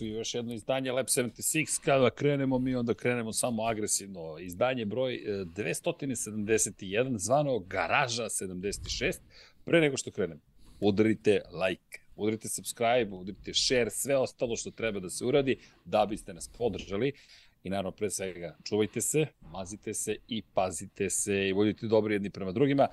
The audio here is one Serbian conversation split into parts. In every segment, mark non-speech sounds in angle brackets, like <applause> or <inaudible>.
dobrodošli u još jedno izdanje Lab 76. Kada krenemo mi, onda krenemo samo agresivno. Izdanje broj 271, e, zvano Garaža 76. Pre nego što krenemo, udarite like, udarite subscribe, udarite share, sve ostalo što treba da se uradi da biste nas podržali. I naravno, pre svega, čuvajte se, mazite se i pazite se i budite dobri jedni prema drugima.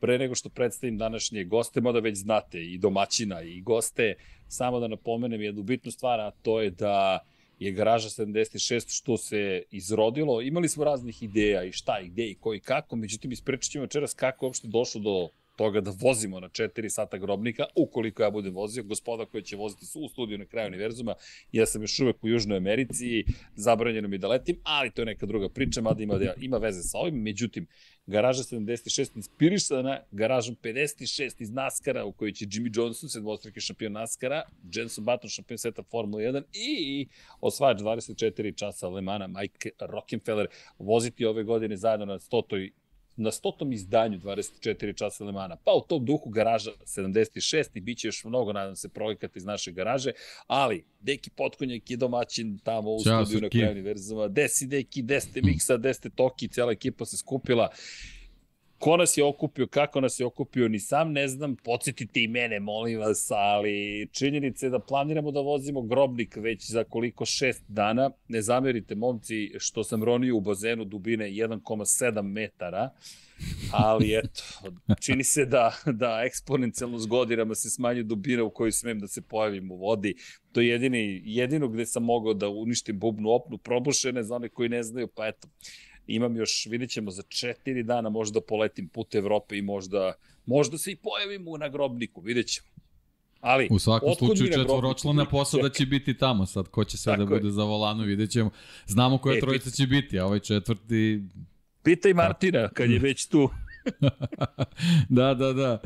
Pre nego što predstavim današnje goste, mada već znate i domaćina i goste, samo da napomenem jednu bitnu stvar, a to je da je garaža 76 što se izrodilo. Imali smo raznih ideja i šta i gde i ko i kako, međutim isprečit ćemo večeras kako je uopšte došlo do toga da vozimo na 4 sata grobnika, ukoliko ja budem vozio, gospoda koja će voziti su u studiju na kraju univerzuma, ja sam još uvek u Južnoj Americi, zabranjeno mi da letim, ali to je neka druga priča, mada ima, ima veze sa ovim, međutim, garaža 76 inspirisana garažom 56 iz NASCAR-a u kojoj će Jimmy Johnson, sedmostraki šampion NASCAR-a, Jenson Button, šampion sveta Formula 1 i osvajač 24 časa Lemana Mike Rockefeller voziti ove godine zajedno na 100 na stotom izdanju 24 časa Lemana. Pa u tom duhu garaža 76 i bit će još mnogo, nadam se, projekata iz naše garaže, ali Deki Potkonjak je domaćin tamo u Ćao, studiju na kraju univerzuma. Desi Deki, deste Miksa, deste Toki, cijela ekipa se skupila. Ko nas je okupio, kako nas je okupio, ni sam ne znam, podsjetite i mene, molim vas, ali činjenica je da planiramo da vozimo grobnik već za koliko šest dana. Ne zamerite, momci, što sam ronio u bazenu dubine 1,7 metara, ali eto, čini se da, da eksponencijalno s godinama se smanjuje dubina u kojoj smem da se pojavim u vodi. To je jedini, jedino gde sam mogao da uništim bubnu opnu probušene, za one koji ne znaju, pa eto, imam još, vidit ćemo, za četiri dana možda poletim put Evrope i možda, možda se i pojavim u nagrobniku, vidit ćemo. Ali, u svakom slučaju četvoročlana posada će biti tamo sad, ko će sve da bude je. za volanu, vidjet ćemo. Znamo koja e, trojica će biti, a ovaj četvrti... Pitaj Martina, kad je već tu. <laughs> da, da, da.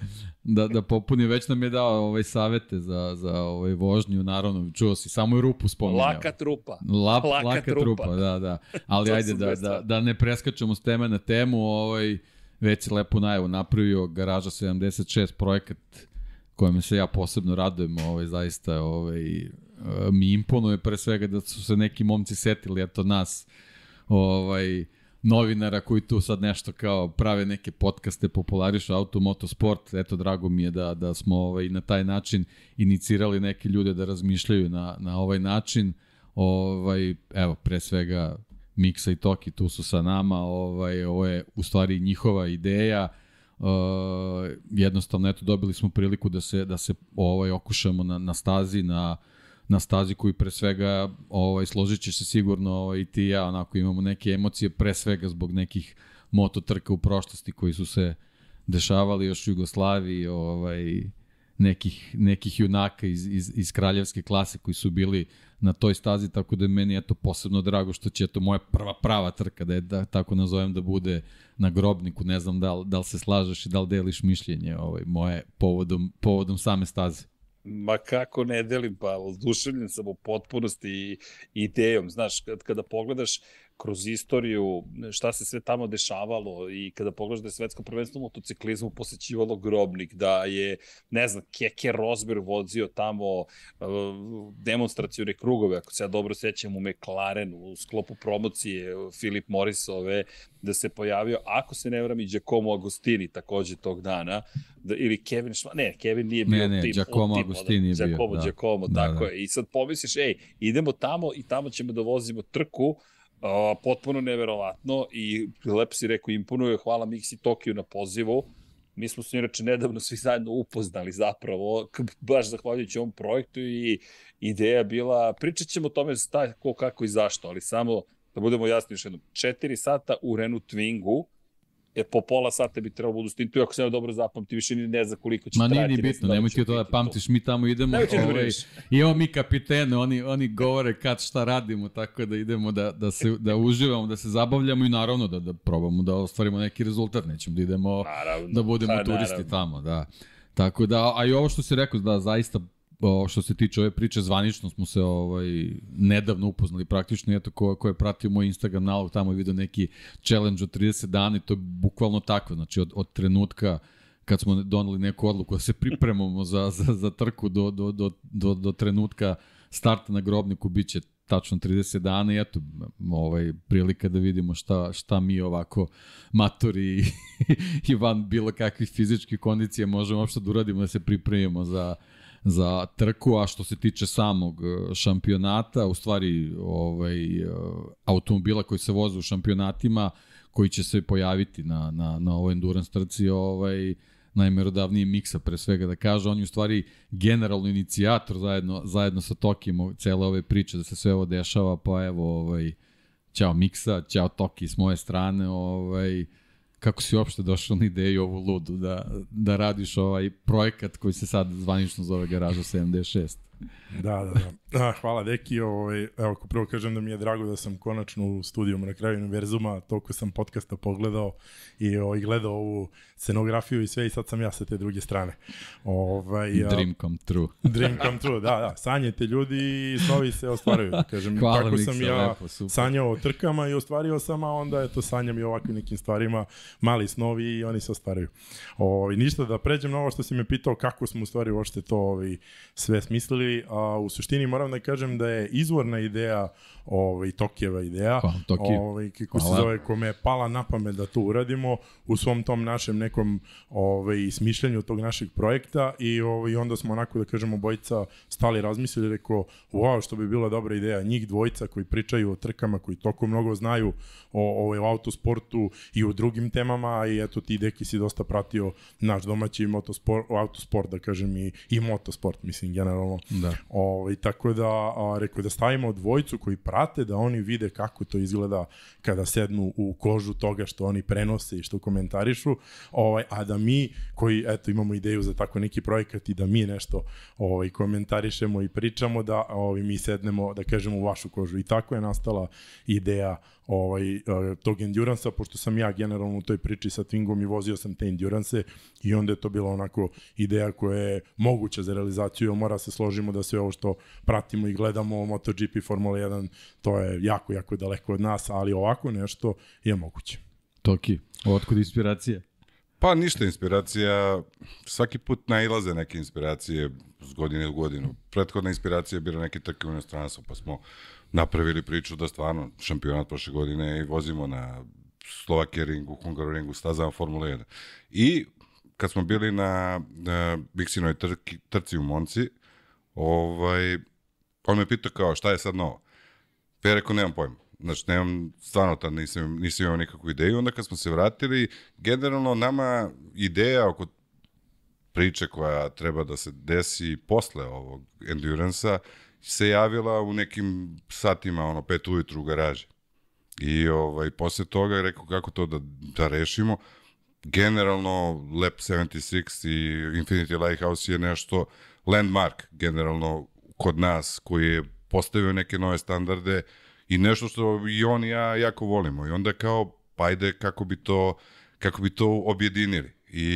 Da, da popuni, već nam je dao ovaj savete za, za ovaj vožnju, naravno, čuo si, samo je rupu spominjao. Laka trupa. Lap, laka, laka trupa. trupa, da, da. Ali <laughs> ajde da, da, da ne preskačemo s teme na temu, ovaj, već je lepo najavu napravio Garaža 76 projekat kojem se ja posebno radujem, ovaj, zaista ovaj, mi imponuje pre svega da su se neki momci setili, eto nas, ovaj, novinara koji tu sad nešto kao prave neke podcaste, popularišu auto, motosport. Eto, drago mi je da, da smo ovaj, na taj način inicirali neke ljude da razmišljaju na, na ovaj način. Ovaj, evo, pre svega Miksa i Toki tu su sa nama, ovaj, ovo je u stvari njihova ideja. Uh, jednostavno, eto, dobili smo priliku da se, da se ovaj, okušamo na, na stazi, na uh, na stazi koji pre svega ovaj složit se sigurno ovaj, i ti ja onako imamo neke emocije pre svega zbog nekih mototrka u prošlosti koji su se dešavali još u Jugoslaviji ovaj nekih, nekih junaka iz, iz, iz kraljevske klase koji su bili na toj stazi, tako da je meni eto posebno drago što će to moja prva prava trka, da je da, tako nazovem da bude na grobniku, ne znam da li, da li se slažeš i da li deliš mišljenje ovaj, moje povodom, povodom same staze. Ma kako ne delim, pa oduševljen sam u potpunosti i idejom. Znaš, kad, kada pogledaš kroz istoriju šta se sve tamo dešavalo i kada pogledaš da je svetsko prvenstvo motociklizmu posećivalo grobnik, da je, ne znam, Keke Rosberg vozio tamo uh, demonstracijone krugove, ako se ja dobro sećam u McLarenu, u sklopu promocije Filip Morrisove, da se pojavio, ako se ne vram i Giacomo Agostini takođe tog dana, da, ili Kevin Šma, ne, Kevin nije bio ne, ne, tim, Giacomo tim, Agostini je Giacomo, bio. Da. Giacomo, da, tako da. je. I sad pomisliš, ej, idemo tamo i tamo ćemo da vozimo trku, uh, potpuno neverovatno i lepo si rekao, imponuje, hvala Mixi Tokio na pozivu, Mi smo se inače nedavno svi zajedno upoznali zapravo, baš zahvaljujući ovom projektu i ideja bila, pričat ćemo o tome sta, ko, kako i zašto, ali samo da budemo jasni još jednom, 4 sata u Renault Twingu, e, po pola sata bi trebalo budu stintu, ako se ja dobro zapamti, više ni ne zna koliko će Ma nije ni bitno, nemoj ti to da pamtiš, mi tamo idemo, da ovaj, imamo mi kapitene, oni, oni govore kad šta radimo, tako da idemo da, da, se, da uživamo, da se zabavljamo i naravno da, da probamo da ostvarimo neki rezultat, nećemo da idemo naravno, da budemo pa, turisti naravno. tamo, da. Tako da, a i ovo što si rekao, da zaista što se tiče ove priče, zvanično smo se ovaj, nedavno upoznali praktično, eto ko, ko je pratio moj Instagram nalog, tamo je vidio neki challenge od 30 dana i to je bukvalno tako, znači od, od trenutka kad smo doneli neku odluku da se pripremamo za, za, za trku do, do, do, do, do trenutka starta na grobniku biće tačno 30 dana i eto, ovaj, prilika da vidimo šta, šta mi ovako matori i, i van bilo kakvih fizičkih kondicija možemo uopšte da uradimo da se pripremimo za, za trku, a što se tiče samog e, šampionata, u stvari ovaj, e, automobila koji se voze u šampionatima, koji će se pojaviti na, na, na ovoj endurance trci, ovaj, najmerodavnije miksa pre svega da kaže, on je u stvari generalno inicijator zajedno, zajedno sa Tokim cele ove priče da se sve ovo dešava, pa evo, ovaj, ćao miksa, ćao Toki s moje strane, ovaj, kako si uopšte došao na ideju ovu ludu da, da radiš ovaj projekat koji se sad zvanično zove Garaža 76? Da, da, da. Hvala Deki. Ovaj, evo, ako prvo kažem da mi je drago da sam konačno u studijom na kraju univerzuma, toliko sam podcasta pogledao i ovaj, gledao ovu scenografiju i sve i sad sam ja sa te druge strane. Ovaj, dream come true. dream come true, da, da. Sanjete ljudi i snovi se ostvaruju. Kažem, Hvala tako sam ja lepo, super. sanjao o trkama i ostvario sam, a onda eto sanjam i ovakvim nekim stvarima, mali snovi i oni se ostvaruju. Ovaj, ništa da pređem na ovo što si me pitao kako smo u stvari uopšte to ovaj, sve smislili, a u suštini moram da kažem da je izvorna ideja ovaj, Tokijeva ideja, Hvala, Toki. ovaj, kako se zove, kome je pala na pamet da to uradimo u svom tom našem nekom ovaj, smišljanju tog našeg projekta i ovaj, onda smo onako, da kažemo, bojica stali razmislili, rekao, wow, što bi bila dobra ideja, njih dvojica koji pričaju o trkama, koji toliko mnogo znaju o, ovaj, o autosportu i o drugim temama i eto ti deki si dosta pratio naš domaći motosport, autosport, da kažem, i, i motosport, mislim, generalno. Da. Ovaj, tako da, a, rekao da stavimo dvojicu koji prate, da oni vide kako to izgleda kada sednu u kožu toga što oni prenose i što komentarišu, ovaj, a da mi koji eto imamo ideju za tako neki projekat i da mi nešto ovaj komentarišemo i pričamo da ovaj mi sednemo da kažemo u vašu kožu. I tako je nastala ideja ovaj, tog endurance pošto sam ja generalno u toj priči sa Twingom i vozio sam te endurance i onda je to bila onako ideja koja je moguća za realizaciju, mora se složimo da sve ovo što pratimo i gledamo MotoGP Formula 1, to je jako, jako daleko od nas, ali ovako nešto je moguće. Toki, otkud inspiracija? Pa ništa inspiracija, svaki put nailaze neke inspiracije s godine u godinu. Prethodna inspiracija je bila neki trke u inostranstvu, pa smo napravili priču da stvarno šampionat prošle godine i vozimo na Slovakije ringu, Hungaroringu, stazama Formula 1. I kad smo bili na, na Biksinoj trki, trci u Monci, ovaj, on me pitao kao šta je sad novo. Pa ja rekao, nemam pojma. Znači, nemam, stvarno tad nisam, nisam imao nikakvu ideju. Onda kad smo se vratili, generalno nama ideja oko priče koja treba da se desi posle ovog endurance se javila u nekim satima, ono, pet ujutru u garaži. I ovaj, posle toga rekao kako to da, da rešimo. Generalno, Lab 76 i Infinity Lighthouse je nešto landmark, generalno, kod nas, koji je postavio neke nove standarde i nešto što i on i ja jako volimo. I onda kao, pa ajde, kako bi to, kako bi to objedinili. I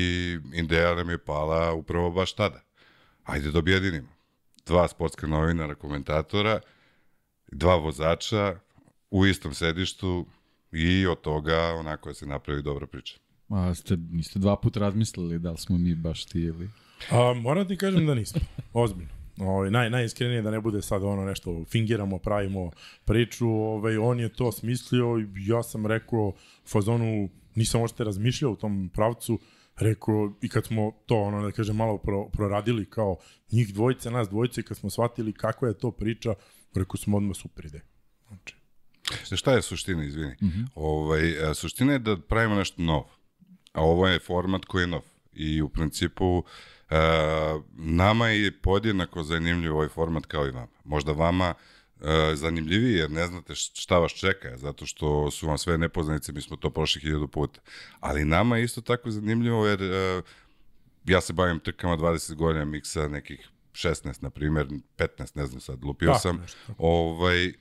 ideja nam je pala upravo baš tada. Ajde da objedinimo dva sportska novinara, komentatora, dva vozača u istom sedištu i od toga onako se napravi dobra priča. A ste, niste dva puta razmislili da li smo mi baš ti ili... A, moram ti kažem da nismo, ozbiljno. Ovaj naj najiskrenije da ne bude sad ono nešto fingiramo, pravimo priču, ovaj on je to smislio i ja sam rekao fazonu nisam uopšte razmišljao u tom pravcu, rekao, i kad smo to, ono, da kažem, malo pro, proradili kao njih dvojice, nas dvojice, kad smo shvatili kako je to priča, rekao smo odmah super ide. Znači. Šta je suština, izvini? Mm. -hmm. ovaj, suština je da pravimo nešto novo. A ovo je format koji je nov. I u principu uh, nama je podjednako zanimljiv ovaj format kao i vama. Možda vama uh, zanimljiviji jer ne znate šta vas čeka, zato što su vam sve nepoznanice, mi smo to prošli hiljadu puta. Ali nama je isto tako zanimljivo jer uh, ja se bavim trkama 20 godina, miksa nekih 16, na primjer, 15, ne znam sad, lupio Da, sam. nešto. Ovaj, e,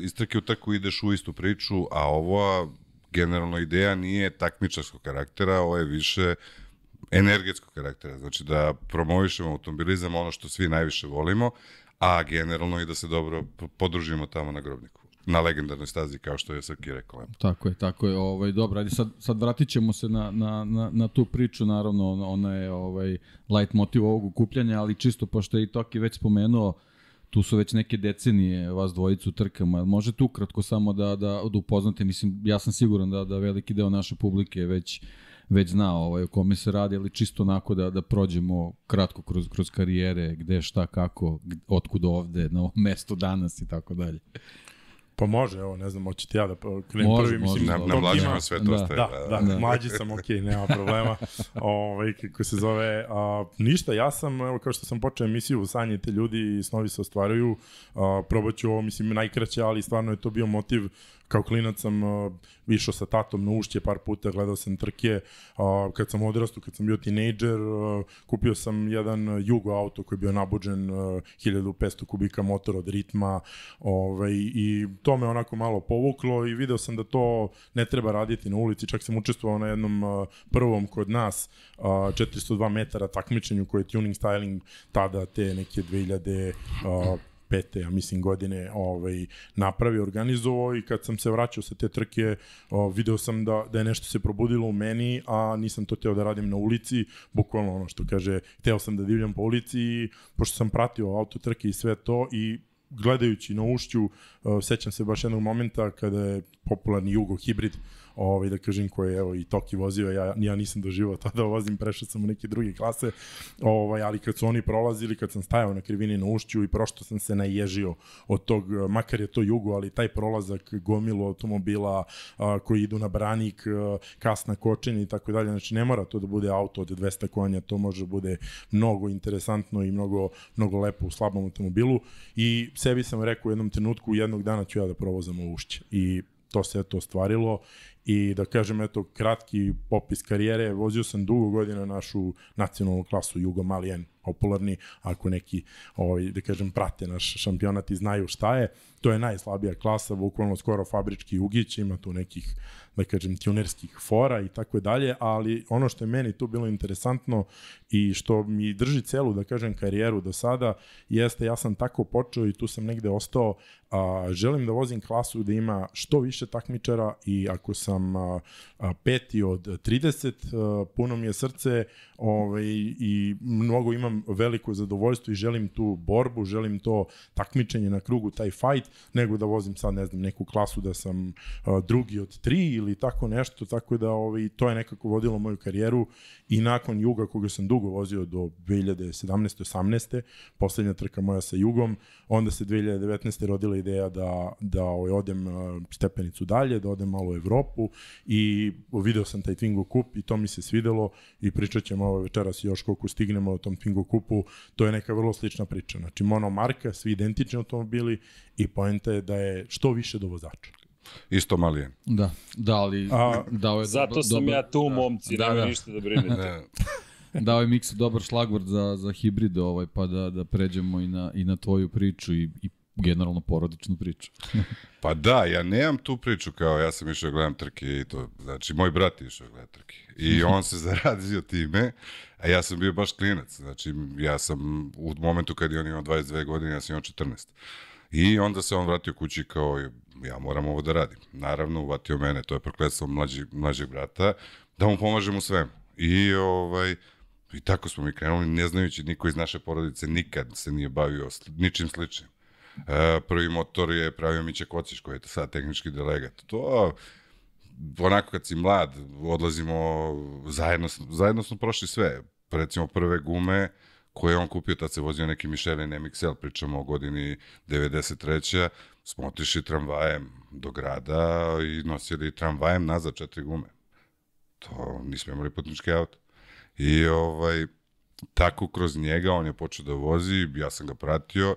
iz trke u trku ideš u istu priču, a ova generalno ideja nije takmičarskog karaktera, ovo je više energetskog karaktera. Znači da promovišemo automobilizam, ono što svi najviše volimo, a generalno i da se dobro podružimo tamo na grobniku. Na legendarnoj stazi, kao što je Srki rekao. Tako je, tako je. Ovaj, dobro, ajde sad, sad vratit ćemo se na, na, na, na tu priču, naravno ona, je ovaj, light motiv ovog ukupljanja, ali čisto pošto je i Toki već spomenuo tu su već neke decenije vas dvojicu trkama. Možete ukratko samo da, da, da upoznate, mislim, ja sam siguran da, da veliki deo naše publike već već zna ovaj, o kome se radi, ali čisto onako da, da prođemo kratko kroz, kroz karijere, gde, šta, kako, otkud ovde, na ovom mestu danas i tako dalje. Pa može, evo, ne znam, hoćete ja da krenem može, prvi, mislim, može, na, na mlađima sve to da. ostaje. Da, da, da, da, mlađi sam, ok, nema problema. <laughs> ovaj, kako se zove, a, ništa, ja sam, evo, kao što sam počeo emisiju, sanjete ljudi i snovi se ostvaruju, a, probat ću ovo, mislim, najkraće, ali stvarno je to bio motiv kao klinac sam uh, išao sa tatom na ušće par puta, gledao sam trke. Uh, kad sam odrastao, kad sam bio tinejdžer, uh, kupio sam jedan Jugo auto koji je bio nabuđen uh, 1500 kubika motor od ritma ovaj, i to me onako malo povuklo i video sam da to ne treba raditi na ulici. Čak sam učestvovao na jednom uh, prvom kod nas uh, 402 metara takmičenju koje je tuning styling tada te neke 2000 uh, pete, ja mislim, godine ovaj, napravi, organizovao i kad sam se vraćao sa te trke, o, video sam da, da je nešto se probudilo u meni, a nisam to teo da radim na ulici, bukvalno ono što kaže, teo sam da divljam po ulici pošto sam pratio auto trke i sve to i gledajući na ušću, uh, sećam se baš jednog momenta kada je popularni Jugo hibrid ovaj, da kažem, koje evo, i Toki vozio, ja, ja nisam doživao to da vozim, prešao sam u neke druge klase, ovaj, ali kad su oni prolazili, kad sam stajao na krivini na ušću i prošto sam se naježio od tog, makar je to jugo, ali taj prolazak gomilu automobila a, koji idu na branik, a, kasna kočenja i tako dalje, znači ne mora to da bude auto od 200 konja, to može da bude mnogo interesantno i mnogo, mnogo lepo u slabom automobilu i sebi sam rekao u jednom trenutku, jednog dana ću ja da provozam u ušće i to se to ostvarilo i da kažem eto kratki popis karijere, vozio sam dugo godina našu nacionalnu klasu Jugo Malijen, popularni, ako neki ovaj, da kažem prate naš šampionat i znaju šta je, to je najslabija klasa, bukvalno skoro fabrički ugić, ima tu nekih da kažem, tunerskih fora i tako dalje, ali ono što je meni tu bilo interesantno i što mi drži celu, da kažem, karijeru do sada, jeste ja sam tako počeo i tu sam negde ostao, a, želim da vozim klasu da ima što više takmičara i ako sam peti od 30, a, puno mi je srce ovaj, i mnogo imam veliko zadovoljstvo i želim tu borbu, želim to takmičenje na krugu, taj fight, nego da vozim sad, ne znam, neku klasu da sam drugi od tri ili tako nešto, tako da ovaj, to je nekako vodilo moju karijeru i nakon Juga koga sam dugo vozio do 2017. 18. poslednja trka moja sa Jugom, onda se 2019. rodila ideja da, da ovaj, odem stepenicu dalje, da odem malo u Evropu i video sam taj Twingo Cup i to mi se svidelo i pričat ćemo ovo večeras još koliko stignemo o tom Twingo Cupu, to je neka vrlo slična priča. Znači monomarka, svi identični automobili i poenta je da je što više do vozača. Isto malijen. Da, da ali... A, dao je Zato dobar, sam dobar, ja tu, momci, da, nema da. ništa da brinete. dao je Miksa dobar šlagvord za, za hibride, ovaj, pa da, da pređemo i na, i na tvoju priču i, i generalno porodičnu priču. <laughs> pa da, ja nemam tu priču kao ja sam išao gledam trke i to, znači moj brat je išao gledam trke i <laughs> on se zarazio time, a ja sam bio baš klinac, znači ja sam u momentu kad je on imao 22 godine, ja sam imao 14. I onda se on vratio kući kao ja moram ovo da radim. Naravno, uvatio mene, to je prokletstvo mlađi, mlađeg brata, da mu pomažem u svemu. I ovaj, I tako smo mi krenuli, ne znajući, niko iz naše porodice nikad se nije bavio ničim sličnim. E, prvi motor je pravio Miće Kociš, koji je sad tehnički delegat. To, onako kad si mlad, odlazimo, zajedno, zajedno smo prošli sve. Recimo prve gume koje on kupio, tad se vozio neki Michelin MXL, pričamo o godini 93. Smo otišli tramvajem do grada i nosili tramvajem nazad četiri gume. To nismo imali putnički auto. I ovaj, tako kroz njega on je počeo da vozi, ja sam ga pratio,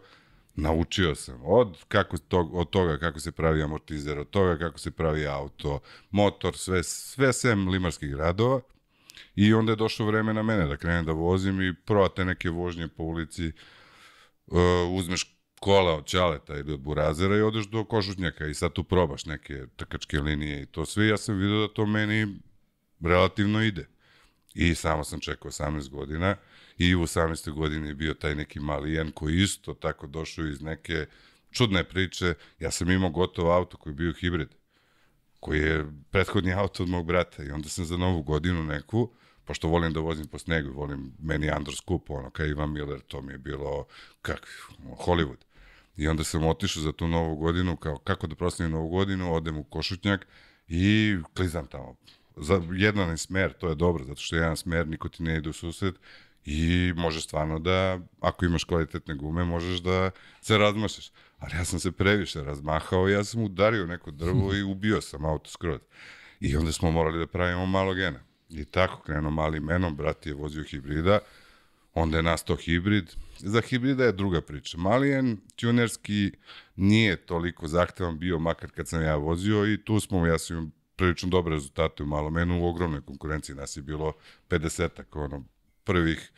naučio sam od, kako, to, od toga kako se pravi amortizer, od toga kako se pravi auto, motor, sve, sve sem limarskih radova. I onda je došlo vreme na mene da krenem da vozim i provate neke vožnje po ulici, uh, uzmeš kola od Ćaleta ili od Burazera i odeš do Košutnjaka i sad tu probaš neke trkačke linije i to sve. Ja sam vidio da to meni relativno ide. I samo sam čekao 18 godina i u 18. godini je bio taj neki malijan koji isto tako došao iz neke čudne priče. Ja sam imao gotov auto koji je bio hibrid, koji je prethodni auto od mog brata i onda sam za novu godinu neku, pošto volim da vozim po snegu, volim meni Andros Kupo, ono kao Ivan Miller, to mi je bilo kak, Hollywood. I onda sam otišao za tu novu godinu, kao kako da proslavim novu godinu, odem u Košutnjak i klizam tamo. Za jedan smer, to je dobro, zato što jedan smer niko ti ne ide u susret i možeš stvarno da, ako imaš kvalitetne gume, možeš da se razmašaš. Ali ja sam se previše razmahao ja sam udario neko drvo i ubio sam auto skroz. I onda smo morali da pravimo malo gena. I tako krenuo mali menom, brat je vozio hibrida, onda je nastao hibrid. Za hibrida je druga priča. Malijen tunerski nije toliko zahtevan bio, makar kad sam ja vozio i tu smo, ja sam prilično dobre rezultate u malomenu, u ogromnoj konkurenciji nas je bilo 50-ak, ono, prvih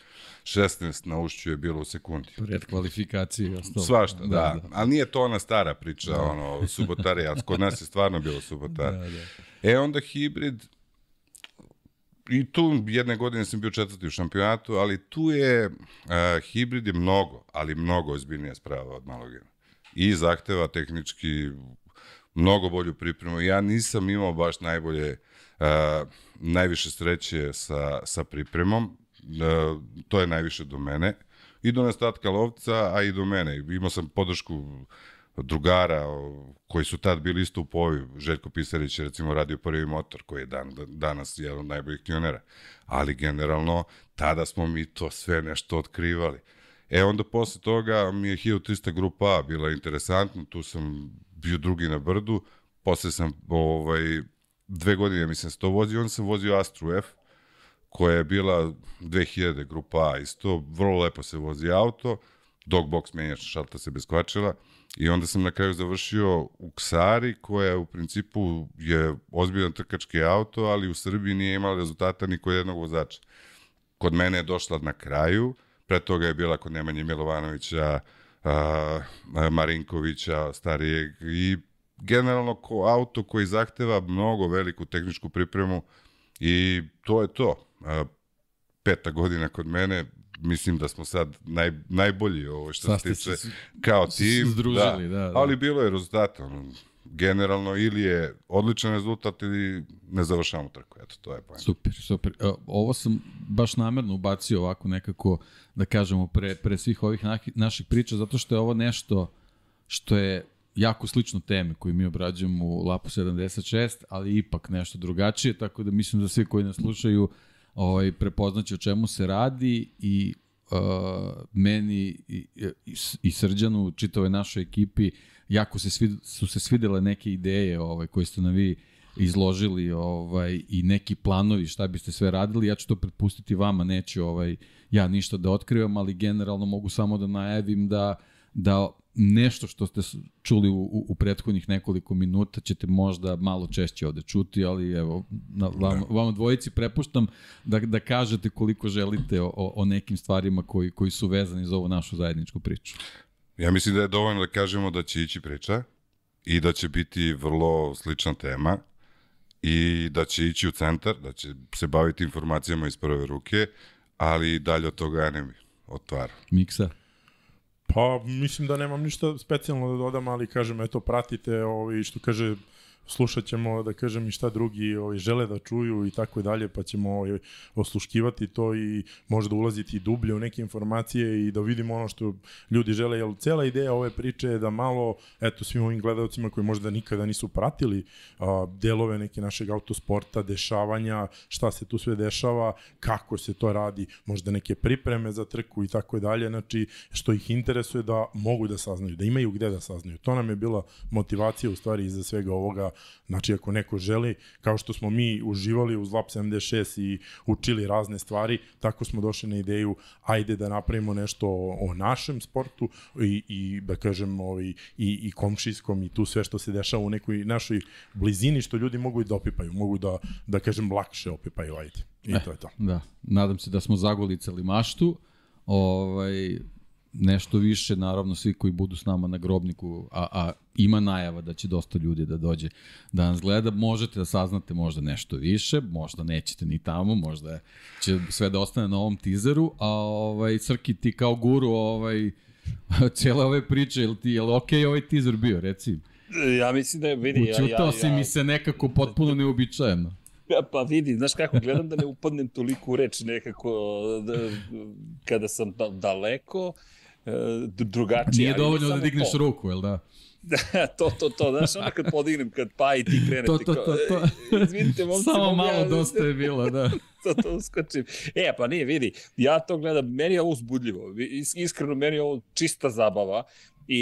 16 na ušću je bilo u sekundi. Pred kvalifikacije. Ostalo. Svašta, da, da. da. Ali nije to ona stara priča, da. ono, subotarija. Kod nas je stvarno bilo subotar. <laughs> Da, da. E onda hibrid, i tu jedne godine sam bio četvrti u šampionatu, ali tu je, uh, hibrid je mnogo, ali mnogo ozbiljnija sprava od malogena. I zahteva tehnički mnogo bolju pripremu. Ja nisam imao baš najbolje, uh, najviše sreće sa, sa pripremom, to je najviše do mene, i do nestatka lovca, a i do mene. Imao sam podršku drugara koji su tad bili isto u povi. Željko Pisarić je recimo radio prvi motor koji je dan, danas jedan od najboljih tionera. Ali generalno tada smo mi to sve nešto otkrivali. E onda posle toga mi je 1300 grupa A bila interesantna, tu sam bio drugi na brdu, posle sam ovaj, dve godine mislim se to vozio, onda sam vozio Astru F, koja je bila 2000 grupa A isto, vrlo lepo se vozi auto, dogbox menjač, šalta se bez kvačila, I onda sam na kraju završio u Ksari, koja u principu je ozbiljan trkački auto, ali u Srbiji nije imala rezultata ni kod jednog vozača. Kod mene je došla na kraju, pre toga je bila kod Nemanje Milovanovića, a, Marinkovića, starijeg i generalno ko auto koji zahteva mnogo veliku tehničku pripremu i to je to. Peta godina kod mene, mislim da smo sad naj, najbolji ovo što se tiče kao tim. Združili, da, da, da. Ali bilo je rezultat, ono, generalno ili je odličan rezultat ili ne završavamo trku. Eto, to je pojem. Super, super. E, ovo sam baš namerno ubacio ovako nekako, da kažemo, pre, pre svih ovih naših priča, zato što je ovo nešto što je jako slično teme koje mi obrađujemo u Lapu 76, ali ipak nešto drugačije, tako da mislim da svi koji nas slušaju ovaj, prepoznaće o čemu se radi i uh, meni i, i, i Srđanu, čitave našoj ekipi, jako se svid, su se svidele neke ideje ovaj, koje ste na vi izložili ovaj i neki planovi šta biste sve radili. Ja ću to prepustiti vama neću ovaj ja ništa da otkrivam ali generalno mogu samo da najavim da da nešto što ste čuli u, u, u prethodnih nekoliko minuta ćete možda malo češće ovde čuti, ali evo, na, vam, da. vam dvojici prepuštam da, da kažete koliko želite o, o nekim stvarima koji, koji su vezani za ovu našu zajedničku priču. Ja mislim da je dovoljno da kažemo da će ići priča i da će biti vrlo slična tema i da će ići u centar, da će se baviti informacijama iz prve ruke, ali dalje od toga ja ne mi otvaram. Miksa? Pa, mislim da nemam ništa specijalno da dodam, ali kažem, eto, pratite, ovaj, što kaže, slušat ćemo, da kažem, i šta drugi ovaj, žele da čuju i tako dalje, pa ćemo ovaj, osluškivati to i možda ulaziti dublje u neke informacije i da vidimo ono što ljudi žele, jer cela ideja ove priče je da malo, eto, svim ovim gledalcima koji možda nikada nisu pratili a, delove neke našeg autosporta, dešavanja, šta se tu sve dešava, kako se to radi, možda neke pripreme za trku i tako dalje, znači, što ih interesuje da mogu da saznaju, da imaju gde da saznaju. To nam je bila motivacija u stvari iza svega ovoga Znači, ako neko želi, kao što smo mi uživali uz Lab 76 i učili razne stvari, tako smo došli na ideju, ajde da napravimo nešto o, o našem sportu i, i da kažem, ovaj, i, i komšijskom i tu sve što se dešava u nekoj našoj blizini, što ljudi mogu i da opipaju, mogu da, da kažem, lakše opipaju, ajde. I eh, to je to. Da, nadam se da smo zagolicali maštu. Ovaj, nešto više, naravno svi koji budu s nama na grobniku, a, a ima najava da će dosta ljudi da dođe da nas gleda, možete da saznate možda nešto više, možda nećete ni tamo, možda će sve da ostane na ovom tizeru, a ovaj, Srki, ti kao guru ovaj, <laughs> cijele ove priče, je li ti, je li okay ovaj tizer bio, reci? Ja mislim da je, vidi, Učutao ja, ja, ja, si mi se nekako potpuno neobičajeno. Pa vidi, znaš kako, gledam da ne upadnem toliko u reč nekako da, kada sam da, daleko, drugačije. Nije dovoljno da digneš to. ruku, jel da? <laughs> Da, to, to, to, znaš, onda kad podignem, kad pa i ti krenete, to, to, to, to. E, izvinite, momci, <laughs> Samo malo ja, dosta je bilo, da. <laughs> to, to uskočim. E, pa nije, vidi, ja to gledam, meni je ovo uzbudljivo, iskreno, meni je ovo čista zabava i,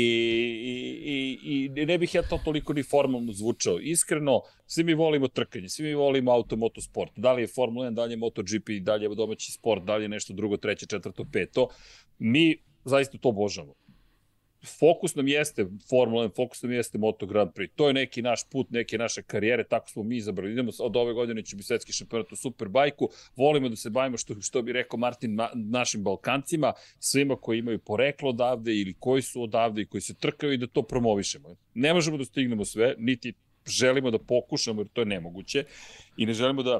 i, i, i ne bih ja to toliko ni formalno zvučao. Iskreno, svi mi volimo trkanje, svi mi volimo automoto sport. Da li je Formula 1, da li je MotoGP, da li je domaći sport, da li je nešto drugo, treće, četvrto, peto. Mi zaista to obožavamo fokus nam jeste Formula 1, fokus nam jeste Moto Grand Prix. To je neki naš put, neke naše karijere, tako smo mi izabrali. Idemo od ove godine će biti svetski šampionat u Superbajku. Volimo da se bavimo, što, što bi rekao Martin, ma, našim Balkancima, svima koji imaju poreklo odavde ili koji su odavde i koji se trkaju i da to promovišemo. Ne možemo da stignemo sve, niti želimo da pokušamo, jer to je nemoguće. I ne želimo da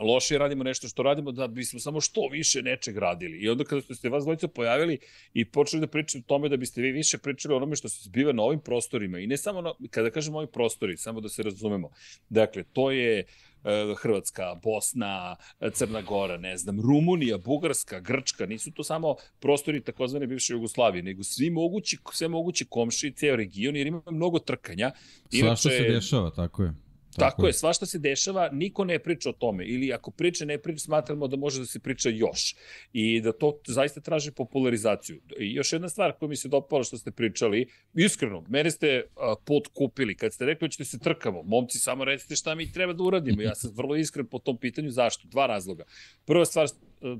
loše radimo nešto što radimo da bismo samo što više nečeg radili. I onda kada ste se vas dvojica pojavili i počeli da pričate o tome da biste vi više pričali o onome što se zbiva na ovim prostorima i ne samo na, kada kažemo ovi prostori, samo da se razumemo. Dakle, to je e, Hrvatska, Bosna, Crna Gora, ne znam, Rumunija, Bugarska, Grčka, nisu to samo prostori takozvane bivše Jugoslavije, nego svi mogući, sve mogući komši, ceo region, jer ima mnogo trkanja. Inače, Svašta se dešava, tako je. Tako, Tako je, svašta se dešava, niko ne priča o tome. Ili ako priča, ne priča, smatramo da može da se priča još. I da to zaista traži popularizaciju. I još jedna stvar koja mi se dopala što ste pričali, iskreno, mene ste uh, pot kupili. Kad ste rekli da ćete se trkamo, momci, samo recite šta mi treba da uradimo. Ja sam vrlo iskren po tom pitanju. Zašto? Dva razloga. Prva stvar, uh,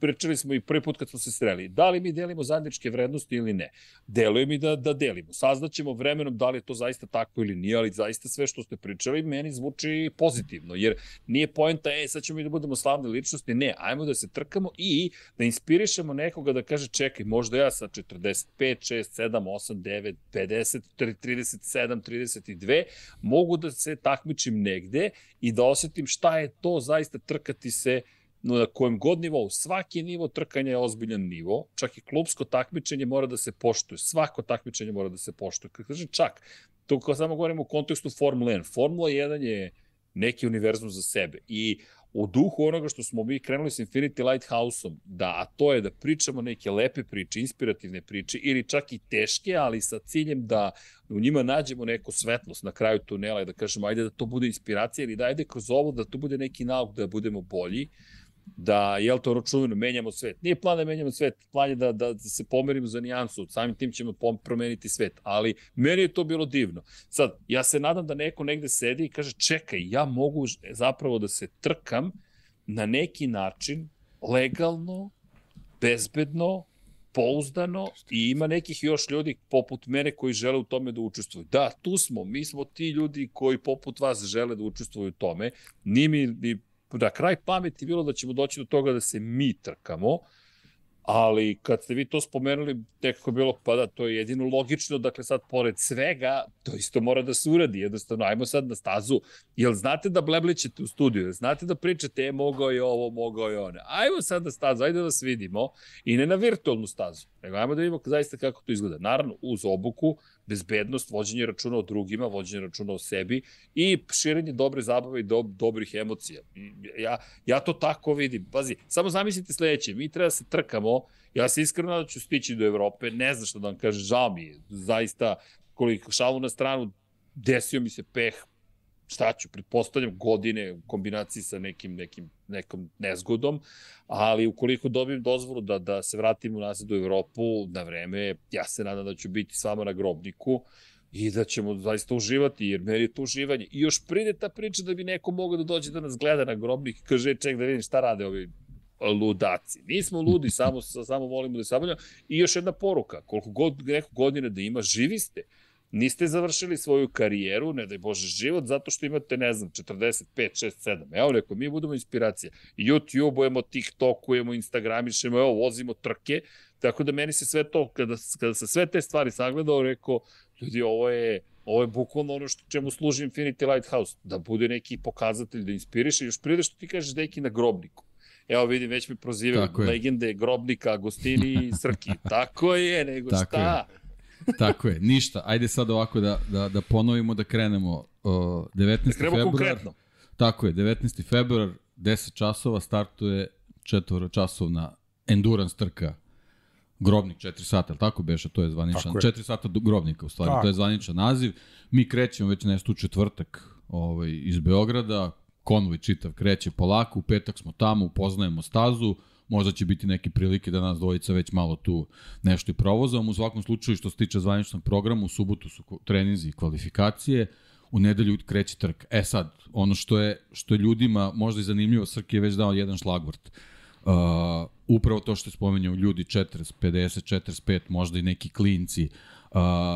pričali smo i prvi put kad smo se sreli, da li mi delimo zajedničke vrednosti ili ne. Deluje mi da, da delimo. Saznaćemo vremenom da li je to zaista tako ili nije, ali zaista sve što ste pričali meni zvuči pozitivno, jer nije poenta, e, sad ćemo mi da budemo slavne ličnosti, ne, ajmo da se trkamo i da inspirišemo nekoga da kaže, čekaj, možda ja sa 45, 6, 7, 8, 9, 50, 37, 32, mogu da se takmičim negde i da osetim šta je to zaista trkati se na kojem god nivou, svaki nivo trkanja je ozbiljan nivo, čak i klubsko takmičenje mora da se poštuje, svako takmičenje mora da se poštuje. Kad kažem čak, to kao samo govorimo u kontekstu Formula 1. Formula 1 je neki univerzum za sebe i u duhu onoga što smo mi krenuli sa Infinity Lighthouse-om, da, a to je da pričamo neke lepe priče, inspirativne priče, ili čak i teške, ali sa ciljem da u njima nađemo neku svetlost na kraju tunela i da kažemo, ajde da to bude inspiracija ili da ajde kroz ovo da to bude neki nauk da budemo bolji, da, jel to ročuveno, menjamo svet. Nije plan da menjamo svet, plan je da, da, se pomerimo za nijansu, samim tim ćemo promeniti svet, ali meni je to bilo divno. Sad, ja se nadam da neko negde sedi i kaže, čekaj, ja mogu zapravo da se trkam na neki način, legalno, bezbedno, pouzdano i ima nekih još ljudi poput mene koji žele u tome da učestvuju. Da, tu smo, mi smo ti ljudi koji poput vas žele da učestvuju u tome. Nije mi ni da kraj pameti bilo da ćemo doći do toga da se mi trkamo, ali kad ste vi to spomenuli, nekako je bilo, pa da, to je jedino logično, dakle sad, pored svega, to isto mora da se uradi, jednostavno, ajmo sad na stazu, jel znate da bleblićete u studiju, jel znate da pričate, e, mogao je ovo, mogao je ono, ajmo sad na stazu, ajde da vas vidimo, i ne na virtualnu stazu, nego ajmo da vidimo zaista kako to izgleda. Naravno, uz obuku, bezbednost, vođenje računa o drugima, vođenje računa o sebi i širenje dobre zabave i do, dobrih emocija. Ja, ja to tako vidim. Pazi, samo zamislite sledeće, mi treba da se trkamo, ja se iskreno da ću stići do Evrope, ne znam što da vam kaže, žao mi je, zaista, koliko šalu na stranu, desio mi se peh, šta ću, pretpostavljam godine u kombinaciji sa nekim, nekim, nekom nezgodom, ali ukoliko dobijem dozvolu da, da se vratim u nazad u Evropu na vreme, ja se nadam da ću biti s vama na grobniku i da ćemo zaista uživati, jer meni je to uživanje. I još pride ta priča da bi neko mogao da dođe da nas gleda na grobnik i kaže, ček da vidim šta rade ovi ludaci. Nismo ludi, samo, samo volimo da se zabavljamo. I još jedna poruka, koliko god neko godine da ima, živi ste niste završili svoju karijeru, ne daj Bože život, zato što imate, ne znam, 45, 6, 7. Evo, rekao, mi budemo inspiracija. YouTube-ujemo, TikTok-ujemo, Instagramišemo, evo, vozimo trke, tako da meni se sve to, kada, kada se sve te stvari sagledao, rekao, ljudi, ovo je, ovo je bukvalno ono što čemu služi Infinity Lighthouse, da bude neki pokazatelj, da inspiriše, još prije što ti kažeš deki na grobniku. Evo vidim, već mi prozivaju legende grobnika, Agostini i Srki. <laughs> Tako je, nego Tako šta? Je. Tako je, ništa. Ajde sad ovako da, da, da ponovimo da krenemo. Uh, 19. Da februar. Konkretno. Tako je, 19. februar, 10 časova, startuje četvoro časovna endurance trka Grobnik 4 sata, ali tako beše, to je zvaničan, tako 4 sata do Grobnika u stvari, tako. to je zvaničan naziv. Mi krećemo već nešto u četvrtak ovaj, iz Beograda, konvoj čitav kreće polako, u petak smo tamo, upoznajemo stazu, možda će biti neke prilike da nas dvojica već malo tu nešto i provozamo. U svakom slučaju, što se tiče zvaničnog programa, u subotu su treninzi i kvalifikacije, u nedelju kreće trka. E sad, ono što je, što je ljudima možda i zanimljivo, Srki je već dao jedan šlagvort. Uh, upravo to što je spomenuo ljudi 40, 50, 45, možda i neki klinci. Uh,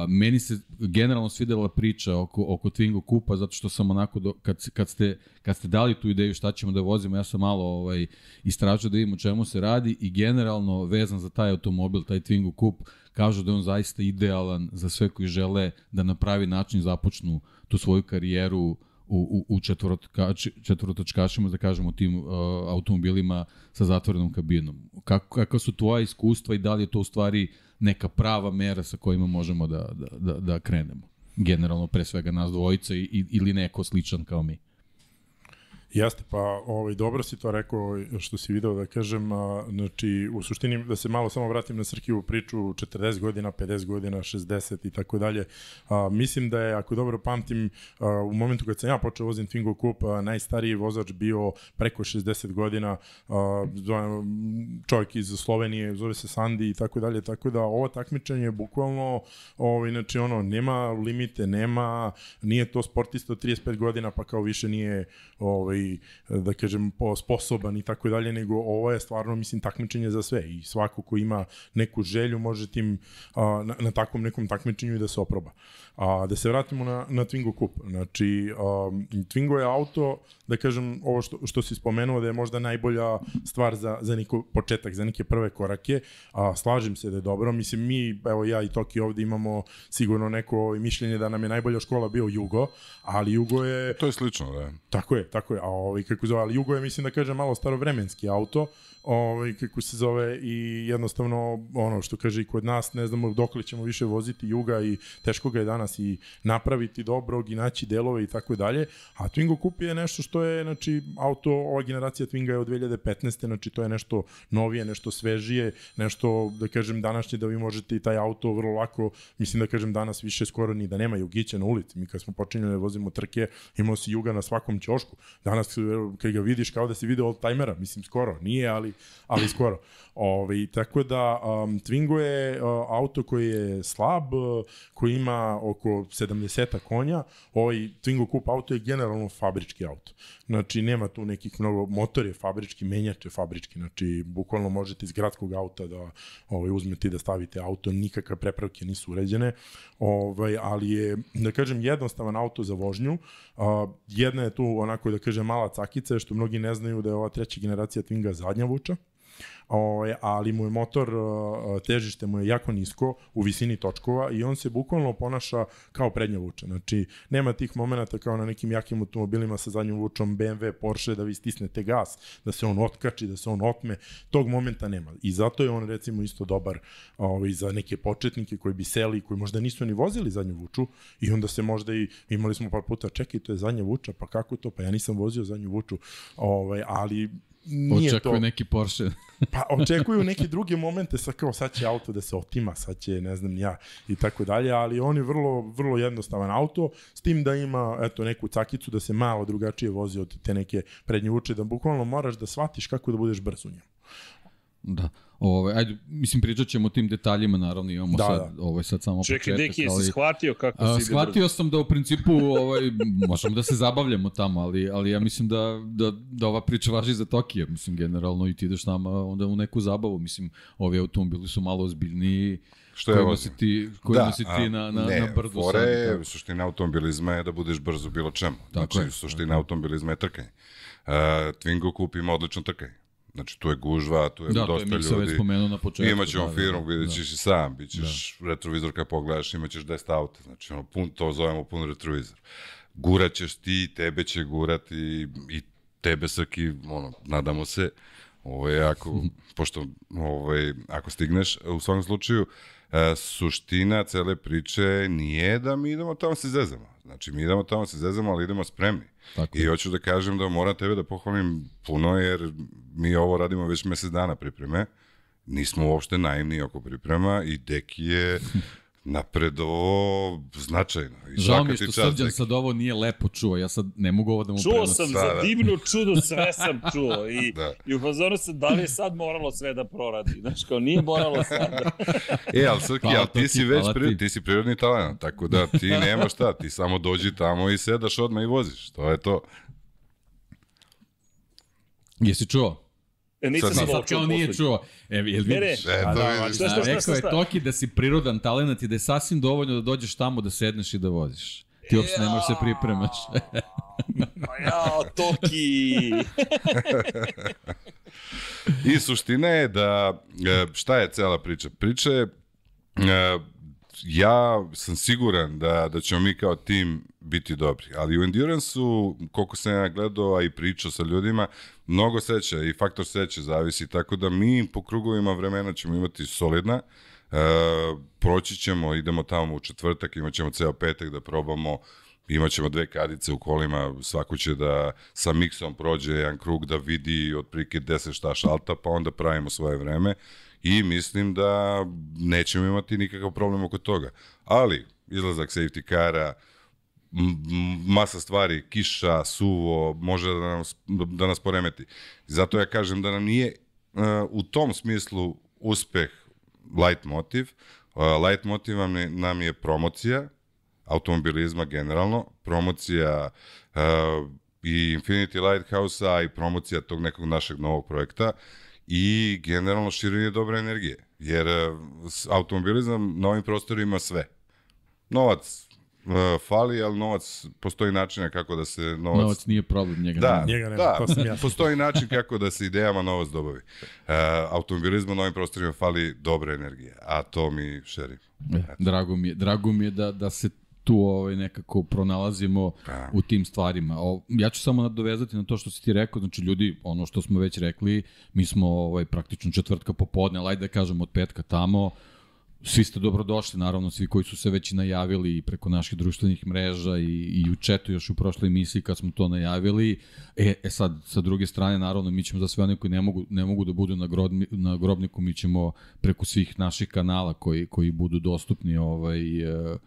meni se generalno svidela priča oko, oko Twingo Kupa, zato što sam onako, do, kad, kad, ste, kad ste dali tu ideju šta ćemo da vozimo, ja sam malo ovaj, istražio da vidim o čemu se radi i generalno vezan za taj automobil, taj Twingo Kup, kažu da je on zaista idealan za sve koji žele da na pravi način započnu tu svoju karijeru u, u, u četvorotočkašima, da kažemo, tim uh, automobilima sa zatvorenom kabinom. Kako, kakva su tvoja iskustva i da li je to u stvari neka prava mera sa kojima možemo da, da, da, da krenemo? Generalno, pre svega nas dvojica i, ili neko sličan kao mi. Jeste, pa ovaj, dobro si to rekao što si video da kažem, a, znači u suštini da se malo samo vratim na Srkivu priču 40 godina, 50 godina, 60 i tako dalje. Mislim da je, ako dobro pamtim, a, u momentu kad sam ja počeo vozim Twingo Cup, a, najstariji vozač bio preko 60 godina, a, čovjek iz Slovenije, zove se Sandi i tako dalje, tako da ovo takmičenje je bukvalno, ovaj, znači ono, nema limite, nema, nije to sportista od 35 godina pa kao više nije ovaj, da kažem, po, sposoban i tako dalje, nego ovo je stvarno, mislim, takmičenje za sve i svako ko ima neku želju može tim a, na, na takvom nekom takmičenju i da se oproba. A, da se vratimo na, na Twingo Cup. Znači, a, Twingo je auto, da kažem, ovo što, što si spomenuo da je možda najbolja stvar za, za neko početak, za neke prve korake. A, slažem se da je dobro. Mislim, mi, evo ja i Toki ovde imamo sigurno neko mišljenje da nam je najbolja škola bio Jugo, ali Jugo je... To je slično, da. Tako je, tako je. A ovaj, kako zove, ali Jugo je, mislim da kažem, malo starovremenski auto, ovaj, kako se zove, i jednostavno, ono što kaže i kod nas, ne znamo dok li ćemo više voziti Juga i teško ga je danas i napraviti dobrog i naći delove i tako dalje, a Twingo Coupe je nešto što je, znači, auto, ova generacija Twinga je od 2015. Znači, to je nešto novije, nešto svežije, nešto, da kažem, današnje da vi možete i taj auto vrlo lako, mislim da kažem danas više skoro ni da nema Jugića na ulici. Mi kad smo počinjali da vozimo trke, imao si Juga na svakom ćošku. Danas kad ga vidiš kao da si video old timera, mislim skoro, nije, ali, ali skoro. Ove, tako da um, Twingo je uh, auto koji je slab, uh, koji ima oko 70 konja. Ovaj Twingo Coupe auto je generalno fabrički auto. Znači nema tu nekih mnogo motor je fabrički, menjač je fabrički. Znači bukvalno možete iz gradskog auta da ovaj uzmete i da stavite auto, nikakve prepravke nisu uređene. Ovaj ali je da kažem jednostavan auto za vožnju. Uh, jedna je tu onako da kažem mala cakica što mnogi ne znaju da je ova treća generacija Twinga zadnja vuča ovaj, ali mu je motor, težište mu je jako nisko u visini točkova i on se bukvalno ponaša kao prednja vuča. Znači, nema tih momenta kao na nekim jakim automobilima sa zadnjom vučom BMW, Porsche, da vi stisnete gas, da se on otkači, da se on otme. Tog momenta nema. I zato je on recimo isto dobar ovaj, za neke početnike koji bi seli, koji možda nisu ni vozili zadnju vuču i onda se možda i imali smo par puta, čekaj, to je zadnja vuča, pa kako to? Pa ja nisam vozio zadnju vuču. Ovaj, ali nije Očekuju to. neki Porsche. <laughs> pa očekuju <laughs> neke druge momente, sa kao sad će auto da se otima, sad će ne znam ja i tako dalje, ali on je vrlo, vrlo jednostavan auto, s tim da ima eto, neku cakicu da se malo drugačije vozi od te neke prednje uče, da bukvalno moraš da shvatiš kako da budeš brz u njemu. Da. Ove, ajde, mislim, pričat ćemo o tim detaljima, naravno imamo da, sad, da. ovaj, sad samo Čekaj, početak. Čekaj, Deki, jesi shvatio kako a, si Shvatio sam da u principu ovaj, možemo da se zabavljamo tamo, ali, ali ja mislim da, da, da ova priča važi za Tokio, mislim, generalno i ti ideš nama onda u neku zabavu, mislim, ovi automobili su malo ozbiljniji, Što je si ti, kojima da, si ti na, na, ne, na brdu fore je, suština automobilizma je da budeš brzo bilo čemu. Tako znači, je, suština automobilizma je trkanje. Uh, Twingo Coupe ima odlično trkanje. Znači, tu je gužva, tu je da, dosta ljudi. Da, to je već spomenuo na početku. Imaćemo da, da, firmu, vidjet ćeš da. i sam, bit ćeš da. retrovizor kad pogledaš, imaćeš 10 auta, znači ono, pun, to zovemo pun retrovizor. Guraćeš ti, tebe će gurati i, i tebe Srki, ono, nadamo se, ovo je ako, <laughs> pošto, ovaj, ako stigneš, u svakom slučaju, e, suština cele priče nije da mi idemo tamo se zezamo. Znači, mi idemo tamo se zezamo, ali idemo spremni. Tako I hoću da kažem da moram tebe da pohvalim puno, jer mi ovo radimo već mesec dana pripreme nismo uopšte naivni oko priprema i Deki je <laughs> napredo značajno. I Žao mi je što Srđan sad ovo nije lepo čuo, ja sad ne mogu ovo da mu čuo prenosim. Čuo sam, da, za da. divnu čudu sve sam čuo i, <laughs> da. i u fazonu sam da li je sad moralo sve da proradi, znaš kao nije moralo sad da... <laughs> e, ali Srki, ali ti si već pri, ti si prirodni talent, tako da ti nema šta, ti samo dođi tamo i sedaš odmah i voziš, to je to. Jesi čuo? E, nisam sad, sad kao nije čuo. E, jel vidiš? Ne, ne. E, to da, vidiš. Šta, šta, šta, rekao je Toki da si prirodan talent i da je sasvim dovoljno da dođeš tamo da sedneš i da voziš. Ti uopšte ne možeš se pripremaš. <laughs> Pa ja, Toki! <laughs> I suština je da, e, šta je cela priča? Priča je, e, ja sam siguran da, da ćemo mi kao tim biti dobri, ali u Endurance-u, koliko sam ja gledao, a i pričao sa ljudima, mnogo seća i faktor seća zavisi, tako da mi po krugovima vremena ćemo imati solidna, e, proći ćemo, idemo tamo u četvrtak, imat ćemo ceo petak da probamo, imaćemo dve kadice u kolima, svako će da sa miksom prođe jedan krug da vidi otprilike 10 šta šalta, pa onda pravimo svoje vreme i mislim da nećemo imati nikakav problem oko toga. Ali, izlazak safety kara, masa stvari, kiša, suvo, može da nas, da nas poremeti. Zato ja kažem da nam nije uh, u tom smislu uspeh light motiv. Uh, light motiv nam je, promocija automobilizma generalno, promocija uh, i Infinity Lighthouse-a i promocija tog nekog našeg novog projekta i generalno širenje dobre energije. Jer automobilizam na ovim prostorima sve. Novac, uh, fali, ali novac, postoji načina kako da se novac... Novac nije problem, njega da, nema. Njega nema, da, to sam ja. postoji način kako da se idejama novac dobavi. Uh, automobilizmu na ovim prostorima fali dobre energije, a to mi šerimo. E, drago mi je, drago mi je da, da se tu ovaj, nekako pronalazimo da. u tim stvarima. O, ja ću samo nadovezati na to što si ti rekao, znači ljudi, ono što smo već rekli, mi smo ovaj, praktično četvrtka popodne, ali da kažemo od petka tamo, Svi ste dobrodošli, naravno, svi koji su se već najavili preko naših društvenih mreža i, i u četu još u prošloj emisiji kad smo to najavili. E, e sad, sa druge strane, naravno, mi ćemo za sve one koji ne mogu, ne mogu da budu na, grobni, na grobniku, mi ćemo preko svih naših kanala koji, koji budu dostupni ovaj, uh,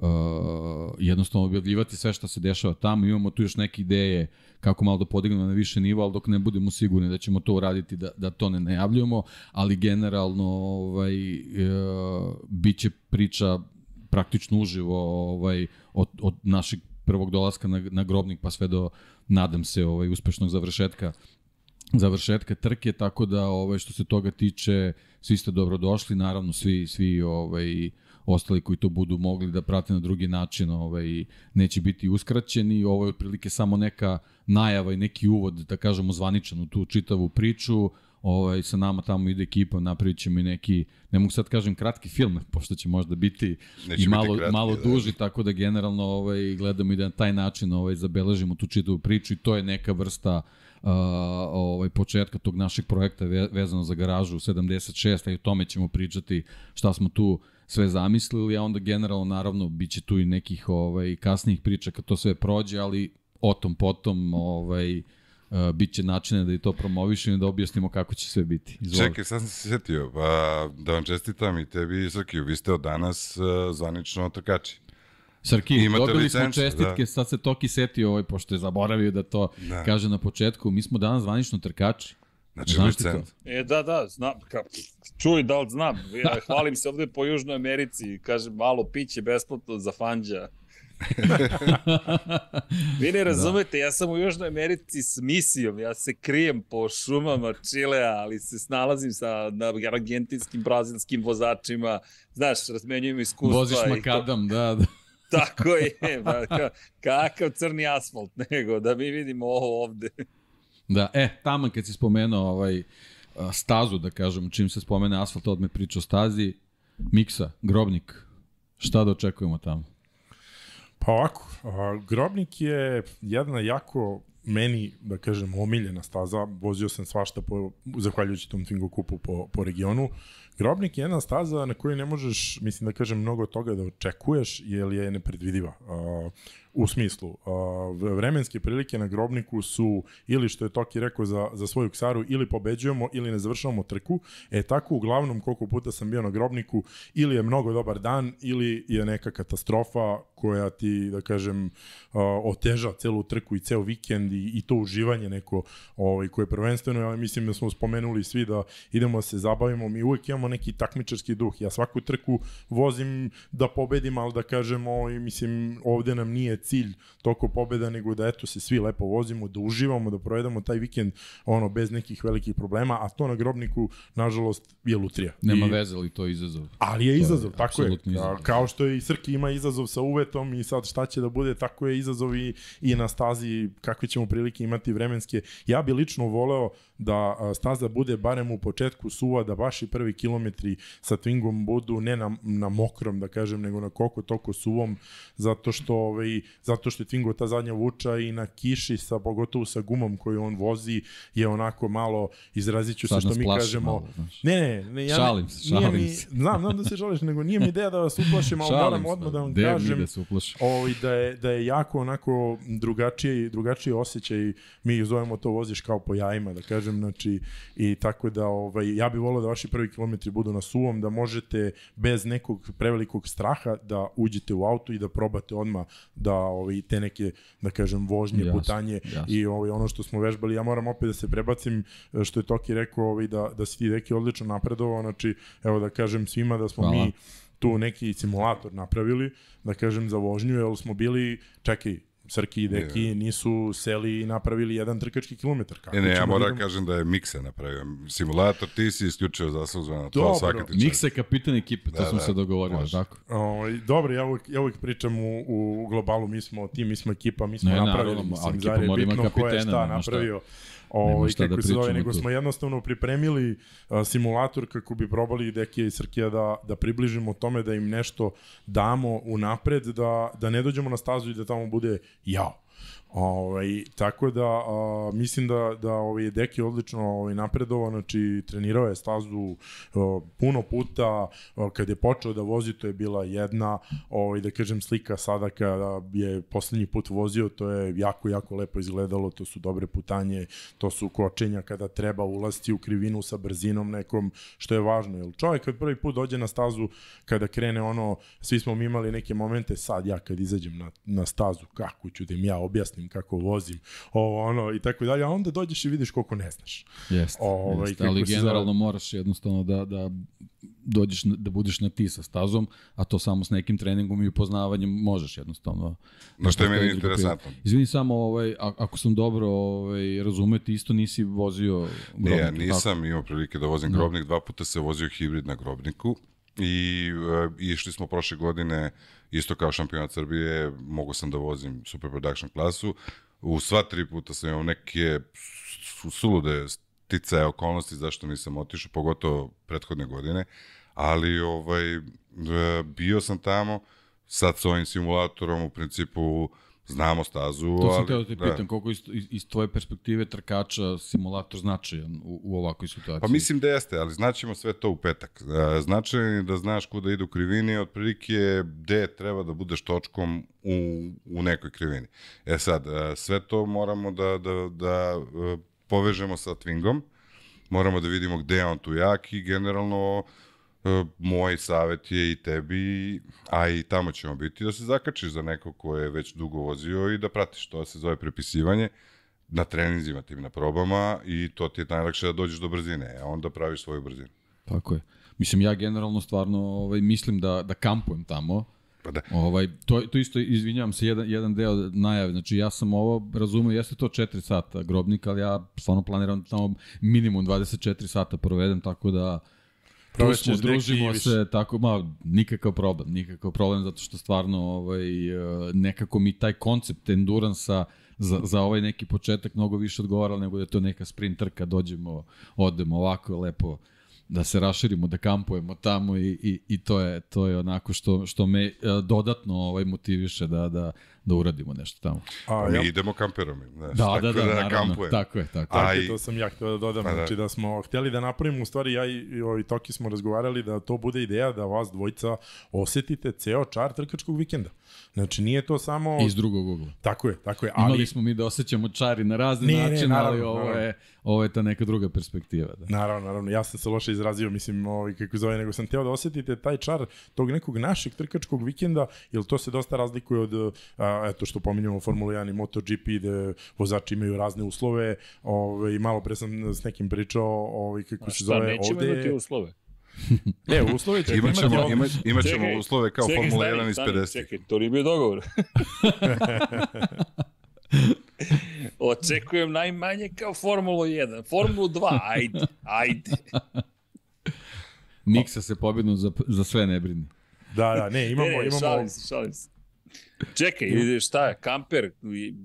uh, jednostavno objavljivati sve što se dešava tamo. Imamo tu još neke ideje kako malo da podignemo na više nivo, ali dok ne budemo sigurni da ćemo to uraditi, da, da to ne najavljujemo, ali generalno ovaj, uh, bit će priča praktično uživo ovaj, od, od našeg prvog dolaska na, na grobnik pa sve do, nadam se, ovaj, uspešnog završetka završetka trke, tako da ovaj što se toga tiče, svi ste dobrodošli, naravno svi svi ovaj ostali koji to budu mogli da prate na drugi način ovaj, neće biti uskraćeni. Ovo je otprilike samo neka najava i neki uvod, da kažemo, zvaničan u tu čitavu priču. Ovaj, sa nama tamo ide ekipa, napravit ćemo i neki, ne mogu sad kažem kratki film, <laughs> pošto će možda biti Neće i malo, biti kratki, malo da. duži, tako da generalno ovaj, gledamo i da na taj način ovaj, zabeležimo tu čitavu priču i to je neka vrsta uh, ovaj, početka tog našeg projekta vezano za garažu 76, a i o tome ćemo pričati šta smo tu sve zamislili, a onda generalno naravno biće tu i nekih ovaj kasnijih priča kad to sve prođe, ali o tom potom ovaj uh, biće načine da i to promovišemo i da objasnimo kako će sve biti. Izvoli. Čekaj, sad sam se setio, pa da vam čestitam i tebi i Srkiju, vi ste od danas uh, zvanično trkači. Srki, Imate dobili licence, smo čestitke, da. sad se Toki setio ovaj, pošto je zaboravio da to da. kaže na početku. Mi smo danas zvanično trkači. Znači, Znaš licence. E, da, da, znam. Ka, čuj, da li znam. Ja <laughs> hvalim se ovde po Južnoj Americi. Kažem, malo piće besplatno za fanđa. <laughs> Vi ne razumete, da. ja sam u Južnoj Americi s misijom, ja se krijem po šumama Čilea, ali se snalazim sa na argentinskim, brazilskim vozačima, znaš, razmenjujem iskustva. Voziš makadam, da, da. Tako je, ba, ka, kakav crni asfalt, <laughs> nego da mi vidimo ovo ovde. Da, e, tamo kad si spomenuo ovaj, stazu, da kažem, čim se spomene asfalt, odme priča o stazi, Miksa, Grobnik, šta da očekujemo tamo? Pa ovako, a, Grobnik je jedna jako meni, da kažem, omiljena staza. Vozio sam svašta po, zahvaljujući tom Twingo kupu po, po regionu. Grobnik je jedna staza na kojoj ne možeš, mislim da kažem, mnogo toga da očekuješ, jer je nepredvidiva. U smislu, uh, vremenske prilike na grobniku su ili što je Toki rekao za, za svoju ksaru, ili pobeđujemo ili ne završavamo trku. E tako uglavnom koliko puta sam bio na grobniku, ili je mnogo dobar dan, ili je neka katastrofa koja ti, da kažem, uh, oteža celu trku i ceo vikend i, i to uživanje neko ovaj, koje je prvenstveno, ja mislim da smo spomenuli svi da idemo da se zabavimo, mi uvek imamo neki takmičarski duh. Ja svaku trku vozim da pobedim, ali da kažem, ovaj, mislim, ovde nam nije cilj toko pobeda, nego da eto se svi lepo vozimo, da uživamo, da provedemo taj vikend ono bez nekih velikih problema, a to na grobniku, nažalost, je lutrija. Nema I, veze li to izazov. Ali je izazov, je tako je. Izazov. Kao što je i Srki ima izazov sa uvetom i sad šta će da bude, tako je izazov i, i na stazi kakve ćemo prilike imati vremenske. Ja bi lično voleo da staza bude barem u početku suva, da baš i prvi kilometri sa Twingom budu ne na, na mokrom, da kažem, nego na koliko toko suvom, zato što, ovaj, zato što je Twingo ta zadnja vuča i na kiši, sa, pogotovo sa gumom koju on vozi, je onako malo, izrazit ću se što mi kažemo... Malo, ne, ne, ne, ja šalim se, šalim mi, se. Znam, znam da se žališ, nego nije mi ideja da vas uplašim, ali moram odmah da vam De, kažem da, se ovaj, da, je, da je jako onako drugačiji, drugačiji osjećaj, mi zovemo to voziš kao po jajima, da kažem, znači, i tako da ovaj, ja bih volio da vaši prvi kilometri budu na suvom, da možete bez nekog prevelikog straha da uđete u auto i da probate odmah da ovaj, te neke, da kažem, vožnje, jasne, putanje jasne. i ovaj, ono što smo vežbali, ja moram opet da se prebacim, što je Toki rekao ovaj, da, da si ti neki odlično napredovao, znači, evo da kažem svima da smo Hvala. mi tu neki simulator napravili, da kažem za vožnju, jer smo bili, čekaj, Srki i Deki yeah. nisu seli i napravili jedan trkački kilometar. Kako ne, ne, ja moram da kažem da je Mikse napravio. Simulator, ti si isključio zasluženo na to svaka ti Mikse je kapitan ekipe, to da, smo da, se dogovorili, može. tako? O, ovaj, dobro, ja uvijek, ja uvijek pričam u, u globalu, mi smo tim, mi smo ekipa, mi smo ne, napravili, naravno, mislim, zar je bitno ko je šta napravio. Šta ovaj, kako da se zove, nego smo jednostavno pripremili uh, simulator kako bi probali Dekija i Srkija da, da približimo tome da im nešto damo u napred, da, da ne dođemo na stazu i da tamo bude jao. Ovaj, tako da a, mislim da da ovaj Deki odlično ovaj napredovao, znači trenirao je stazu a, puno puta, a, kad je počeo da vozi to je bila jedna, ovaj da kažem slika sada kada je poslednji put vozio, to je jako jako lepo izgledalo, to su dobre putanje, to su kočenja kada treba ulaziti u krivinu sa brzinom nekom, što je važno, jel? Čovjek kad prvi put dođe na stazu kada krene ono, svi smo mi imali neke momente, sad ja kad izađem na, na stazu, kako ću da im ja objasnim objasnim kako vozim, ovo, ono, i tako dalje, a onda dođeš i vidiš koliko ne znaš. Jeste, ovaj, jest, ali generalno zove... moraš jednostavno da, da dođeš, da budeš na ti sa stazom, a to samo s nekim treningom i upoznavanjem možeš jednostavno. Na što je meni interesantno. Izvini samo, ovaj, ako sam dobro ovaj, razumeti, isto nisi vozio grobnik. Ne, ja nisam tako? imao prilike da vozim no. Da. grobnik, dva puta se vozio hibrid na grobniku i uh, išli smo prošle godine isto kao šampionat Srbije, mogu sam da vozim super production klasu. U sva tri puta sam imao neke sulude sticaje okolnosti zašto nisam otišao, pogotovo prethodne godine, ali ovaj, e, bio sam tamo, sad s ovim simulatorom u principu znamo stazu. To sam teo da te da. pitam, koliko iz, iz tvoje perspektive trkača simulator značajan u, u ovakvoj situaciji? Pa mislim da jeste, ali znaćemo sve to u petak. E, značajan je da znaš kuda idu krivini, otprilike gde treba da budeš točkom u, u nekoj krivini. E sad, e, sve to moramo da, da, da e, povežemo sa Twingom, moramo da vidimo gde je on tu jak i generalno moj savet je i tebi, a i tamo ćemo biti, da se zakačiš za neko ko je već dugo vozio i da pratiš. To se zove prepisivanje na treninzima, tim na probama i to ti je najlakše da dođeš do brzine, a onda praviš svoju brzinu. Tako je. Mislim, ja generalno stvarno ovaj, mislim da, da kampujem tamo, Pa da. Ovaj, to, to isto, izvinjavam se, jedan, jedan deo najave. Znači, ja sam ovo razumio, jeste to 4 sata grobnik, ali ja stvarno planiram tamo minimum 24 sata provedem, tako da Tu smo, družimo se, tako, ma, nikakav problem, nikakav problem, zato što stvarno ovaj, e, nekako mi taj koncept enduransa za, za ovaj neki početak mnogo više odgovara nego da je to neka sprint trka, dođemo, odemo ovako lepo, da se raširimo, da kampujemo tamo i, i, i to je to je onako što što me e, dodatno ovaj motiviše da da da uradimo nešto tamo. A, pa mi ja. idemo kamperom. Znaš, da, da, da, da, naravno, kampujemo. tako je, tako. Tako je, to sam ja htio da dodam, pa, da. znači da smo htjeli da napravimo, u stvari ja i, i, i Toki smo razgovarali da to bude ideja da vas dvojica osetite ceo čar trkačkog vikenda. Znači nije to samo... Iz drugog ugla. Tako je, tako je. Ali... Imali smo mi da osjećamo čari na razne ne, načine, ne, naravno, ali ovo naravno. je, ovo je ta neka druga perspektiva. Da. Naravno, naravno. Ja sam se loše izrazio, mislim, ovaj, kako zove, nego sam teo da osetite taj čar tog nekog našeg trkačkog vikenda, jer to se dosta razlikuje od, a, eto što pominjamo Formula 1 i MotoGP, gde vozači imaju razne uslove, ovaj, malo pre sam s nekim pričao, ovaj, kako se zove ovde... Nećemo imati uslove? Ne, uslove će imat ćemo, ima, imat ćemo čekaj, uslove kao čekaj, Formula 1 iz 50. Čekaj, to nije bio dogovor. <laughs> Očekujem najmanje kao Formulu 1. Formulu 2, ajde, ajde. Miksa se pobjednu za, za sve ne brini. Da, da, ne, imamo... Ne, ne, imamo... šalim se, šalim se. Čekaj, šta je, kamper,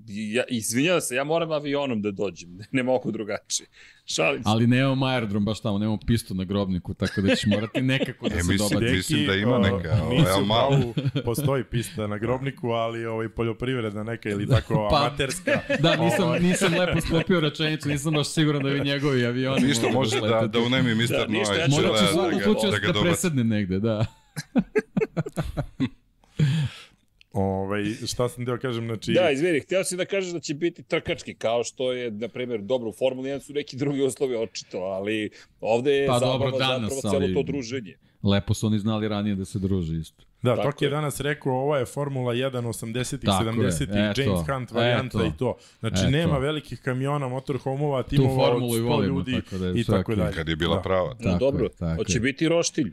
ja, izvinjam se, ja moram avionom da dođem, <laughs> ne mogu drugačije. Šalim se. Ali nemamo aerodrom baš tamo, nemamo pistu na grobniku, tako da ćeš morati nekako da e, se mislim, dobaci. Mislim da ima neka, ovaj, malo. postoji pista na grobniku, ali ovaj, poljoprivredna neka ili tako pa, amaterska. Da, nisam, ovaj. nisam lepo sklopio rečenicu, nisam baš siguran da vi njegovi avioni Ništa može da, da unemi Mr. Da, Noaj. Ja Možda ću u da slučaju da, da presedne negde, da. <laughs> Ovaj, šta sam deo kažem, znači... Da, izvini, htio si da kažeš da će biti trkački, kao što je, na primjer, dobro u Formuli 1 su neki drugi uslovi očito, ali ovde je pa, zabava dobro, danas, zapravo celo to druženje. Lepo su oni znali ranije da se druže isto. Da, Tok je danas rekao, ovo je Formula 1 80-ih, 70-ih, James Hunt varijanta i to. Znači, eto. nema velikih kamiona, motorhomova, timova od 100 volimo, ljudi tako da i tako dalje. Kad je bila da. prava. No, dobro, hoće biti roštilj.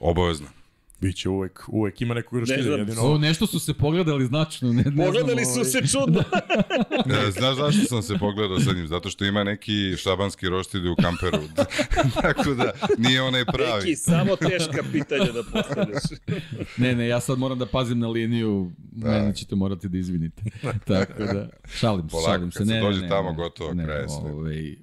Obavezno. Biće uvek, uvek ima nekog roštilja. Ne jedino... O, nešto su se pogledali značno. Ne, ne pogledali znam, su ovaj... se čudno. <laughs> ne, znaš zašto sam se pogledao sa njim? Zato što ima neki šabanski roštilj u kamperu. <laughs> Tako da nije onaj pravi. Neki, samo teška pitanja da postavljaš. <laughs> ne, ne, ja sad moram da pazim na liniju. Da. Mene ćete morati da izvinite. Tako da, šalim se, šalim se. Ne, ne, ne, tamo ne, gotovo, ne, kraj ovaj,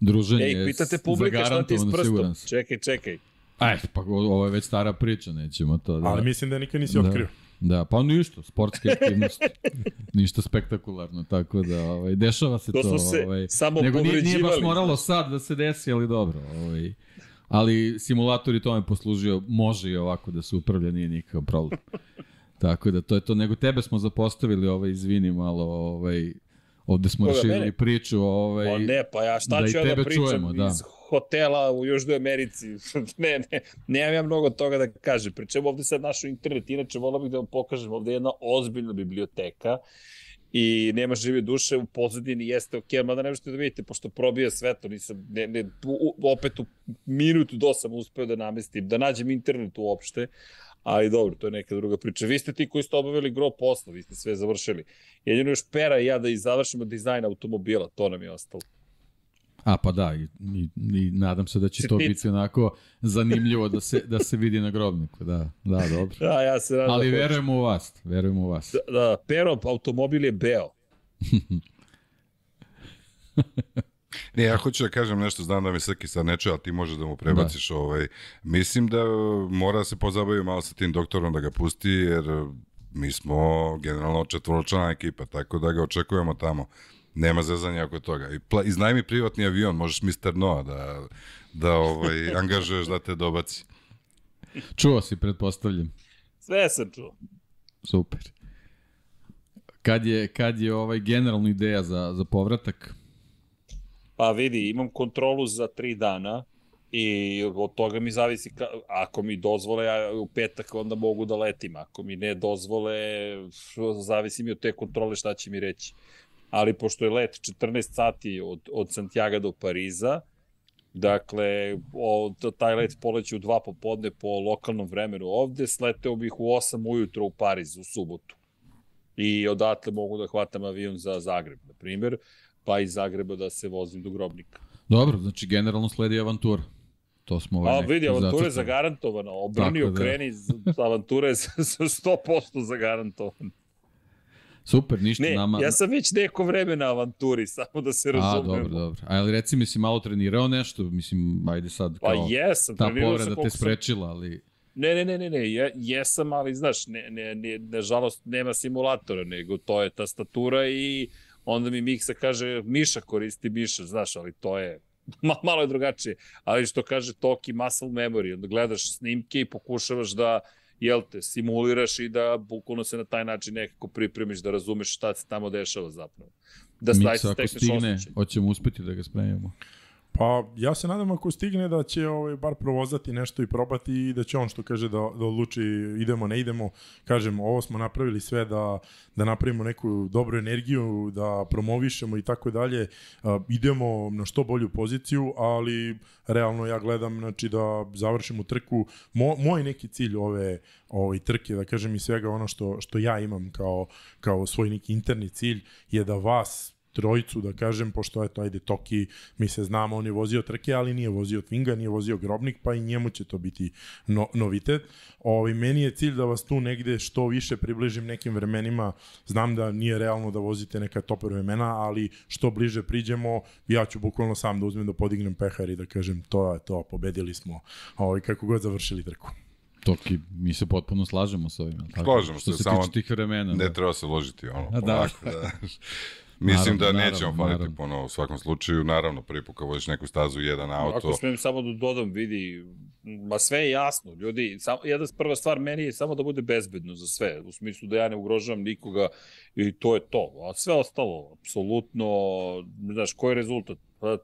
druženje Ej, pitate publika šta ti s prstom. Čekaj, čekaj. Aj, pa ovo je već stara priča, nećemo to da... Ali mislim da nikad nisi da. otkrio. Da, pa ništa, sportske aktivnosti. <laughs> ništa spektakularno, tako da ovaj, dešava se to. To su se ovaj, samo nego nije, nije baš moralo sad da se desi, ali dobro. Ovaj, ali simulator i tome poslužio, može i ovako da se upravlja, nije nikakav problem. Tako da to je to, nego tebe smo zapostavili, ovaj, izvini malo, ovaj, ovde smo raširili priču, ovaj, pa ne, pa ja šta da ću ja da pričam čujemo, da. Hotela u Južnoj Americi. <laughs> ne, ne, nemam ja mnogo toga da kažem. Pričemu ovde sad našu internet, inače volao bih da vam pokažem, ovde je jedna ozbiljna biblioteka i nema žive duše, u pozadini jeste ok, mada ne možete da vidite, pošto probija svetlo, nisam, ne, ne, u, opet u minutu do sam uspeo da namestim, da nađem internet uopšte, ali dobro, to je neka druga priča. Vi ste ti koji ste obavili gro posla, vi ste sve završili. Jedino još Pera i ja da i završimo dizajn automobila, to nam je ostalo. A pa da, i, i, i nadam se da će to biti onako zanimljivo da se, da se vidi na grobniku. Da, da, dobro. Da, ja se nadam. Ali da verujemo u vas, verujemo u vas. Da, da pero automobil je beo. <laughs> Ne, ja hoću da kažem nešto, znam da mi Srki sad ne čuje, ali ti možeš da mu prebaciš. Da. Ovaj. Mislim da mora da se pozabavi malo sa tim doktorom da ga pusti, jer mi smo generalno četvoročana ekipa, tako da ga očekujemo tamo. Nema zezanja oko toga. I pla, iznajmi privatni avion, možeš Mr. Noa da, da ovaj, <laughs> angažuješ da te dobaci. Čuo si, pretpostavljam. Sve sam čuo. Super. Kad je, kad je ovaj generalna ideja za, za povratak? Pa vidi, imam kontrolu za tri dana i od toga mi zavisi, ka, ako mi dozvole, ja u petak onda mogu da letim, ako mi ne dozvole, zavisi mi od te kontrole šta će mi reći ali pošto je let 14 sati od, od Santiago do Pariza, Dakle, o, taj let poleće u dva popodne po lokalnom vremenu ovde, sleteo bih u 8 ujutro u Pariz u subotu. I odatle mogu da hvatam avion za Zagreb, na primjer, pa iz Zagreba da se vozim do Grobnika. Dobro, znači generalno sledi avantura. To smo ovaj A vidi, avantura je zagarantovana. Obrni, da. okreni, avantura je <laughs> 100% zagarantovana. Super, ništa ne, nama... ja sam već neko vreme na avanturi, <laughs> samo da se razumemo. A, dobro, dobro. A ali reci mi si malo trenirao nešto, mislim, ajde sad pa kao... Pa jesam, ta povreda te sprečila, ali... Ne, ne, ne, ne, ne, je, jesam, ali znaš, ne, ne, ne, nažalost nema simulatora, nego to je tastatura i onda mi Miksa kaže Miša koristi Miša, znaš, ali to je <laughs> malo je drugačije, ali što kaže Toki muscle memory, onda gledaš snimke i pokušavaš da jel te, simuliraš i da bukvalno se na taj način nekako pripremiš da razumeš šta se tamo dešava zapravo. Da Miksa ako stigne, hoćemo uspeti da ga spremimo. Pa ja se nadam ako stigne da će ovaj, bar provozati nešto i probati i da će on što kaže da, da odluči idemo, ne idemo. Kažem, ovo smo napravili sve da, da napravimo neku dobru energiju, da promovišemo i tako dalje. Idemo na što bolju poziciju, ali realno ja gledam znači, da završimo trku. Mo, moj neki cilj ove ovaj, trke, da kažem i svega ono što, što ja imam kao, kao svoj neki interni cilj je da vas trojicu, da kažem, pošto je to, ajde, Toki, mi se znamo, on je vozio trke, ali nije vozio Twinga, nije vozio Grobnik, pa i njemu će to biti no, novitet. Ovi, meni je cilj da vas tu negde što više približim nekim vremenima. Znam da nije realno da vozite neka top vremena, ali što bliže priđemo, ja ću bukvalno sam da uzmem da podignem pehar i da kažem to je to, pobedili smo, ovi, kako god završili trku. Toki, mi se potpuno slažemo sa ovim. Tako? Slažemo se, samo tih vremena. Ne da. treba se ložiti ono. A, da. da. <laughs> Mislim naravno, da nećemo naravno, faliti ponovo u svakom slučaju. Naravno, prvi put kad voziš neku stazu, jedan auto. Ako smijem samo da dodam, vidi, ma sve je jasno, ljudi. Samo, jedna prva stvar meni je samo da bude bezbedno za sve, u smislu da ja ne ugrožavam nikoga i to je to. A sve ostalo, apsolutno, znaš, koji je rezultat? Pa,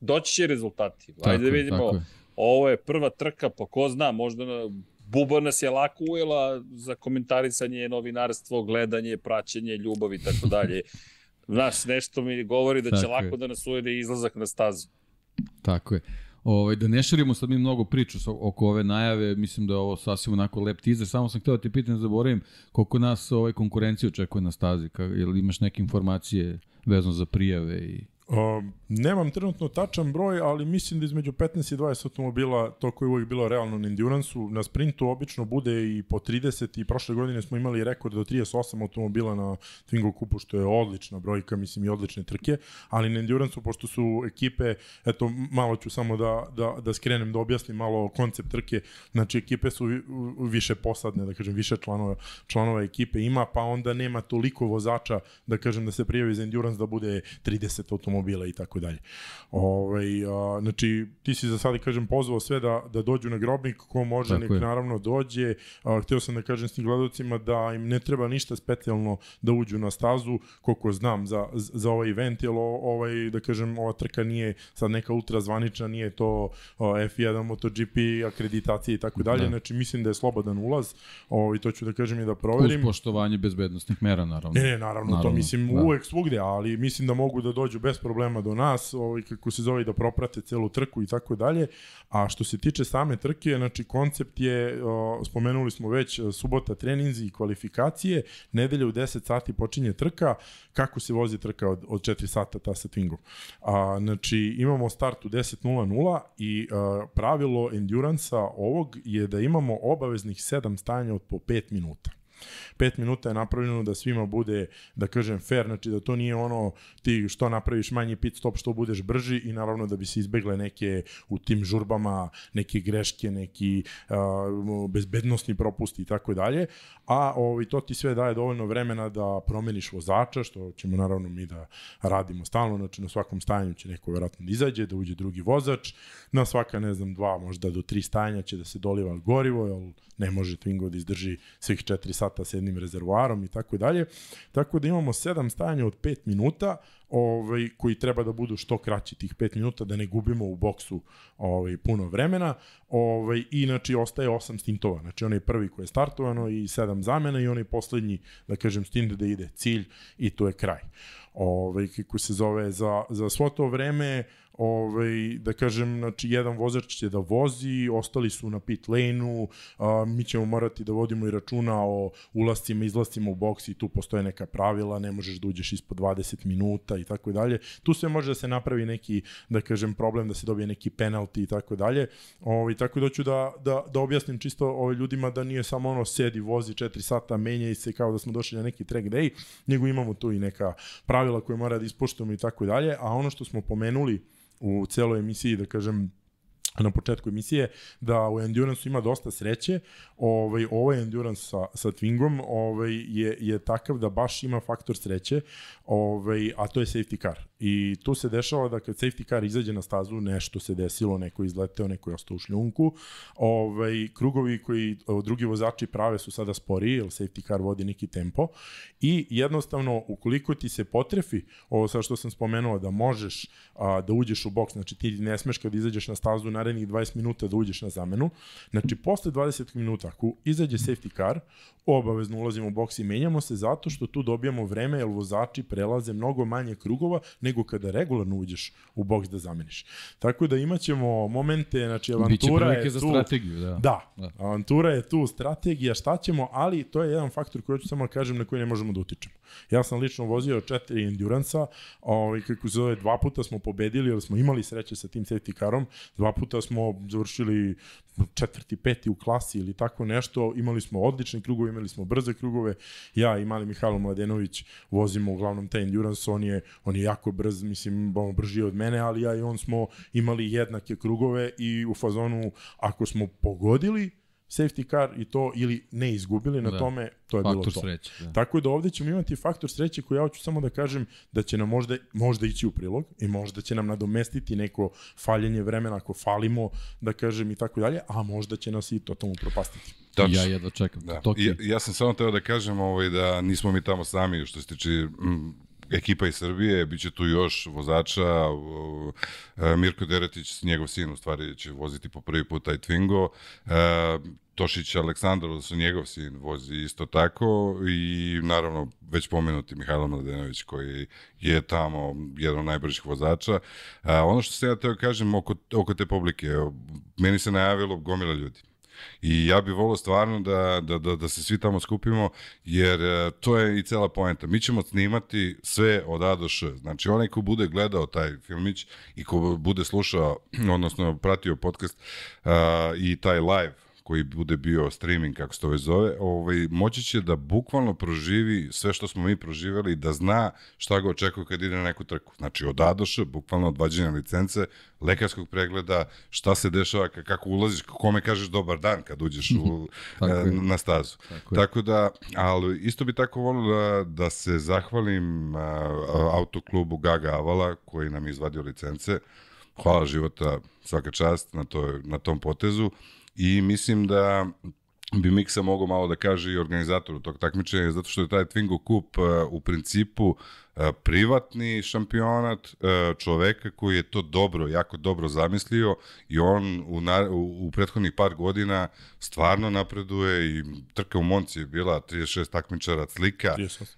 doći će rezultati. Tako, Ajde da vidimo, ovo je prva trka, pa ko zna, možda na, Buba nas je lako ujela za komentarisanje, novinarstvo, gledanje, praćenje, ljubav i tako dalje. <laughs> Znaš, nešto mi govori da će Tako lako je. da nas ujede izlazak na stazu. Tako je. Ovaj, da ne širimo sad mi mnogo priču oko ove najave, mislim da je ovo sasvim onako lep teaser, samo sam hteo da ti pitan, zaboravim, koliko nas ovaj konkurencija očekuje na stazi, ka, ili imaš neke informacije vezano za prijave i... Uh, nemam trenutno tačan broj, ali mislim da između 15 i 20 automobila, to koje je uvijek bilo realno na Endurance-u, na sprintu obično bude i po 30 i prošle godine smo imali rekord do 38 automobila na Twingo kupu, što je odlična brojka, mislim i odlične trke, ali na Endurance-u, pošto su ekipe, eto, malo ću samo da, da, da skrenem, da objasnim malo koncept trke, znači ekipe su više posadne, da kažem, više članova, članova ekipe ima, pa onda nema toliko vozača, da kažem, da se prijavi za Endurance da bude 30 automobila i tako dalje. Ovaj, a, znači, ti si za sada, kažem, pozvao sve da, da dođu na grobnik, ko može, Tako nek je. naravno dođe. A, hteo sam da kažem s tim gledalcima da im ne treba ništa specijalno da uđu na stazu, koliko znam za, za ovaj event, jer ovaj, da kažem, ova trka nije sad neka ultra zvanična, nije to o, F1, MotoGP, akreditacije i tako dalje. Da. Znači, mislim da je slobodan ulaz, ovaj, to ću da kažem i da proverim. Uz poštovanje bezbednostnih mera, naravno. Ne, ne, naravno, naravno to mislim da. uvek svugde, ali mislim da mogu da dođu bez problema do nas ovaj, kako se zove, da proprate celu trku i tako dalje. A što se tiče same trke, znači koncept je, o, spomenuli smo već, subota treninzi i kvalifikacije, nedelja u 10 sati počinje trka, kako se vozi trka od, od 4 sata ta sa Twingom. A, znači, imamo start u 10.00 i a, pravilo endurance ovog je da imamo obaveznih 7 stanja od po 5 minuta. 5 minuta je napravljeno da svima bude, da kažem, fair, znači da to nije ono ti što napraviš manji pit stop, što budeš brži i naravno da bi se izbegle neke u tim žurbama, neke greške, neki uh, bezbednostni propusti i tako dalje, a ovaj, to ti sve daje dovoljno vremena da promeniš vozača, što ćemo naravno mi da radimo stalno, znači na svakom stajanju će neko verovatno da izađe, da uđe drugi vozač, na svaka, ne znam, dva, možda do tri stajanja će da se doliva gorivo, jer ne može Twingo da izdrži svih 4 sata sa jednim rezervoarom i tako dalje. Tako da imamo sedam stajanja od 5 minuta, ovaj, koji treba da budu što kraći tih 5 minuta, da ne gubimo u boksu ovaj, puno vremena. Ovaj, I znači ostaje 8 stintova. Znači onaj prvi koji je startovano i 7 zamena i onaj poslednji, da kažem, stint da ide cilj i to je kraj. Ovaj, kako se zove, za, za svo to vreme ovaj, da kažem, znači, jedan vozač će da vozi, ostali su na pit lane-u, mi ćemo morati da vodimo i računa o ulascima, izlascima u boks i tu postoje neka pravila, ne možeš da uđeš ispod 20 minuta i tako dalje. Tu sve može da se napravi neki, da kažem, problem da se dobije neki penalti i tako dalje. Ovaj, tako da ću da, da, da objasnim čisto ovaj, ljudima da nije samo ono sedi, vozi 4 sata, menja i se kao da smo došli na neki track day, nego imamo tu i neka pravila koje mora da ispoštujemo i tako dalje, a ono što smo pomenuli u celoj emisiji, da kažem, na početku emisije, da u endurance ima dosta sreće. Ovaj, ovaj endurance sa, sa Twingom ovaj, je, je takav da baš ima faktor sreće, ovaj, a to je safety car. I tu se dešava da kad safety car izađe na stazu, nešto se desilo, neko izleteo, neko je ostao u šljunku. Ovaj, krugovi koji drugi vozači prave su sada sporiji, jer safety car vodi neki tempo. I jednostavno, ukoliko ti se potrefi, ovo sa što sam spomenuo, da možeš a, da uđeš u boks, znači ti ne smeš kad izađeš na stazu narednih 20 minuta da uđeš na zamenu, znači posle 20 minuta, ako izađe safety car, obavezno ulazimo u boks i menjamo se zato što tu dobijamo vreme, jer vozači prelaze mnogo manje krugova nego kada regularno uđeš u boks da zameniš. Tako da imaćemo momente, znači avantura je tu... za strategiju, da. Da, da, avantura je tu, strategija, šta ćemo, ali to je jedan faktor koji ću samo da kažem na koji ne možemo da utičemo. Ja sam lično vozio četiri endurance ovaj, kako se zove, dva puta smo pobedili, jer smo imali sreće sa tim safety carom, dva puta smo završili četvrti, peti u klasi ili tako nešto, imali smo odlične krugove, imali smo brze krugove, ja i mali Mihajlo Mladenović vozimo uglavnom taj endurance, on je, on je jako brz, mislim, on brži od mene, ali ja i on smo imali jednake krugove i u fazonu, ako smo pogodili, safety car i to ili ne izgubili na da. tome, to je faktor bilo to. Sreće, da. Tako da ovde ćemo imati faktor sreće koji ja hoću samo da kažem da će nam možda, možda ići u prilog i možda će nam nadomestiti neko faljenje vremena ako falimo, da kažem i tako dalje, a možda će nas i totalno propastiti. Tačno. Ja jedva čekam. Da. Ja, ja sam samo teo da kažem ovaj, da nismo mi tamo sami što se tiče mm, ekipa iz Srbije, bit će tu još vozača, e, Mirko Deretić, njegov sin u stvari će voziti po prvi put taj Twingo, e, Tošić Aleksandar, odnosno njegov sin, vozi isto tako i naravno već pomenuti Mihajlo Mladenović koji je tamo jedan od najbržih vozača. A, ono što se ja teo kažem oko, oko te publike, meni se najavilo gomila ljudi. I ja bih volio stvarno da, da, da, da se svi tamo skupimo, jer e, to je i cela poenta. Mi ćemo snimati sve od A do Š. Znači, onaj ko bude gledao taj filmić i ko bude slušao, odnosno pratio podcast uh, i taj live koji bude bio streaming, kako se to već zove, ovaj, moći će da bukvalno proživi sve što smo mi proživeli, da zna šta ga očekuje kad ide na neku trku. Znači, od A do Š, bukvalno od vađenja licence, lekarskog pregleda, šta se dešava, kako ulaziš, kome kažeš dobar dan kad uđeš u, <laughs> e, na stazu. Tako, tako da, ali isto bi tako volio da, da se zahvalim a, autoklubu Gaga Avala, koji nam je izvadio licence. Hvala života, svaka čast na, to, na tom potezu i mislim da bi Miksa mogao malo da kaže i organizatoru tog takmičenja, zato što je taj Twingo Cup uh, u principu uh, privatni šampionat uh, čoveka koji je to dobro, jako dobro zamislio i on u, na, u, u prethodnih par godina stvarno napreduje i trka u Monci je bila 36 takmičara, slika 38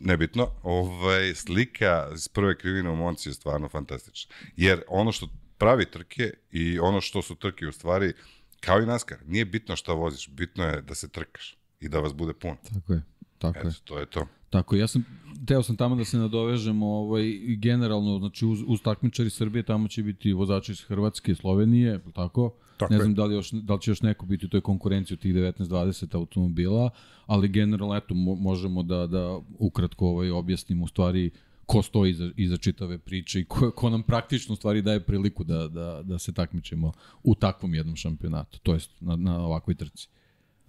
nebitno, ovaj, slika iz prve krivine u Monci je stvarno fantastična. Jer ono što pravi trke i ono što su trke u stvari, kao i NASCAR, nije bitno šta voziš, bitno je da se trkaš i da vas bude pun. Tako je, tako Eto, je. to je to. Tako, ja sam, teo sam tamo da se nadovežem ovaj, generalno, znači uz, uz takmičari Srbije tamo će biti vozači iz Hrvatske, Slovenije, tako? Tako ne znam da li, još, da li će još neko biti u toj konkurenciji od tih 19-20 automobila, ali generalno, eto, možemo da, da ukratko ovaj, objasnimo u stvari ko stoji iza, iza čitave priče i ko, ko nam praktično stvari daje priliku da, da, da se takmičimo u takvom jednom šampionatu, to jest na, na ovakvoj trci.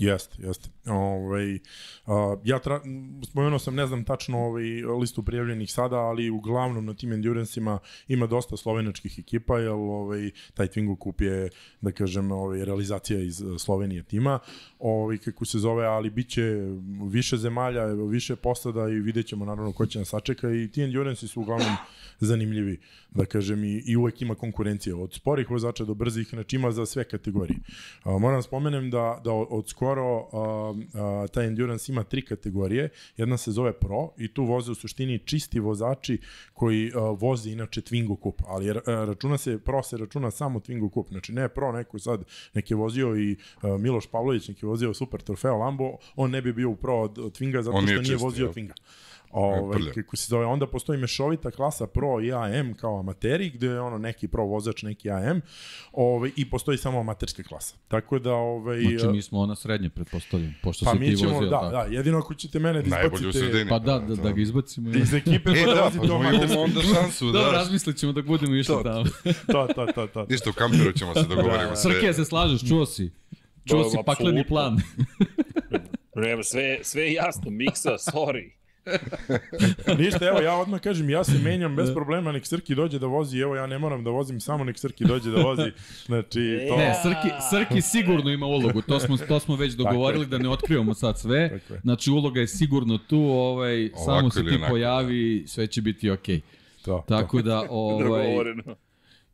Jeste, jeste. Ovaj, a, ja tra, spomenuo sam, ne znam tačno ovaj, listu prijavljenih sada, ali uglavnom na tim endurancima ima dosta slovenačkih ekipa, jer ovaj, taj Twingo Cup je, da kažem, ovaj, realizacija iz Slovenije tima, ovaj, kako se zove, ali bit će više zemalja, više posada i vidjet ćemo naravno ko će nas sačeka i ti endurance su uglavnom zanimljivi, da kažem, i, i uvek ima konkurencije od sporih vozača do brzih, znači ima za sve kategorije. A, moram da spomenem da, da od skora skoro uh, uh, taj endurance ima tri kategorije. Jedna se zove Pro i tu voze u suštini čisti vozači koji uh, voze inače Twingo Cup, ali uh, računa se, Pro se računa samo Twingo Cup, znači ne Pro neko sad neki je vozio i uh, Miloš Pavlović neki je vozio Super Trofeo Lambo, on ne bi bio u Pro od, od Twinga zato što nije, nije vozio ja. Twinga. Ovaj, kako se zove, onda postoji mešovita klasa Pro i AM kao amateri, gde je ono neki Pro vozač, neki AM, ovaj, i postoji samo amaterska klasa. Tako da... Ovaj, znači mi smo ona srednje, pretpostavljam, pošto pa si ti ćemo, vozio. Da, tako. da, jedino ako ćete mene da izbacite... Pa da, da, da ga izbacimo. Iz ekipe e, pa da, da, pa da imamo onda šansu. Da, da razmislit ćemo da budemo išli tamo. <laughs> to, to, to, to. Ništa, u kamperu ćemo se dogovoriti. da, Srke, se slažeš, čuo si. Čuo si pakleni plan. Nema, sve, sve jasno, miksa, sorry. <laughs> Ništa, evo ja odmah kažem, ja se menjam bez problema, nek Srki dođe da vozi, evo ja ne moram da vozim, samo nek Srki dođe da vozi. Znači, to... Ne, Srki, Srki sigurno ima ulogu, to smo, to smo već dogovorili da ne otkrivamo sad sve. Znači uloga je sigurno tu, ovaj, samo se ti onako. pojavi, sve će biti okej. Okay. To, Tako to. da, <laughs> ovaj,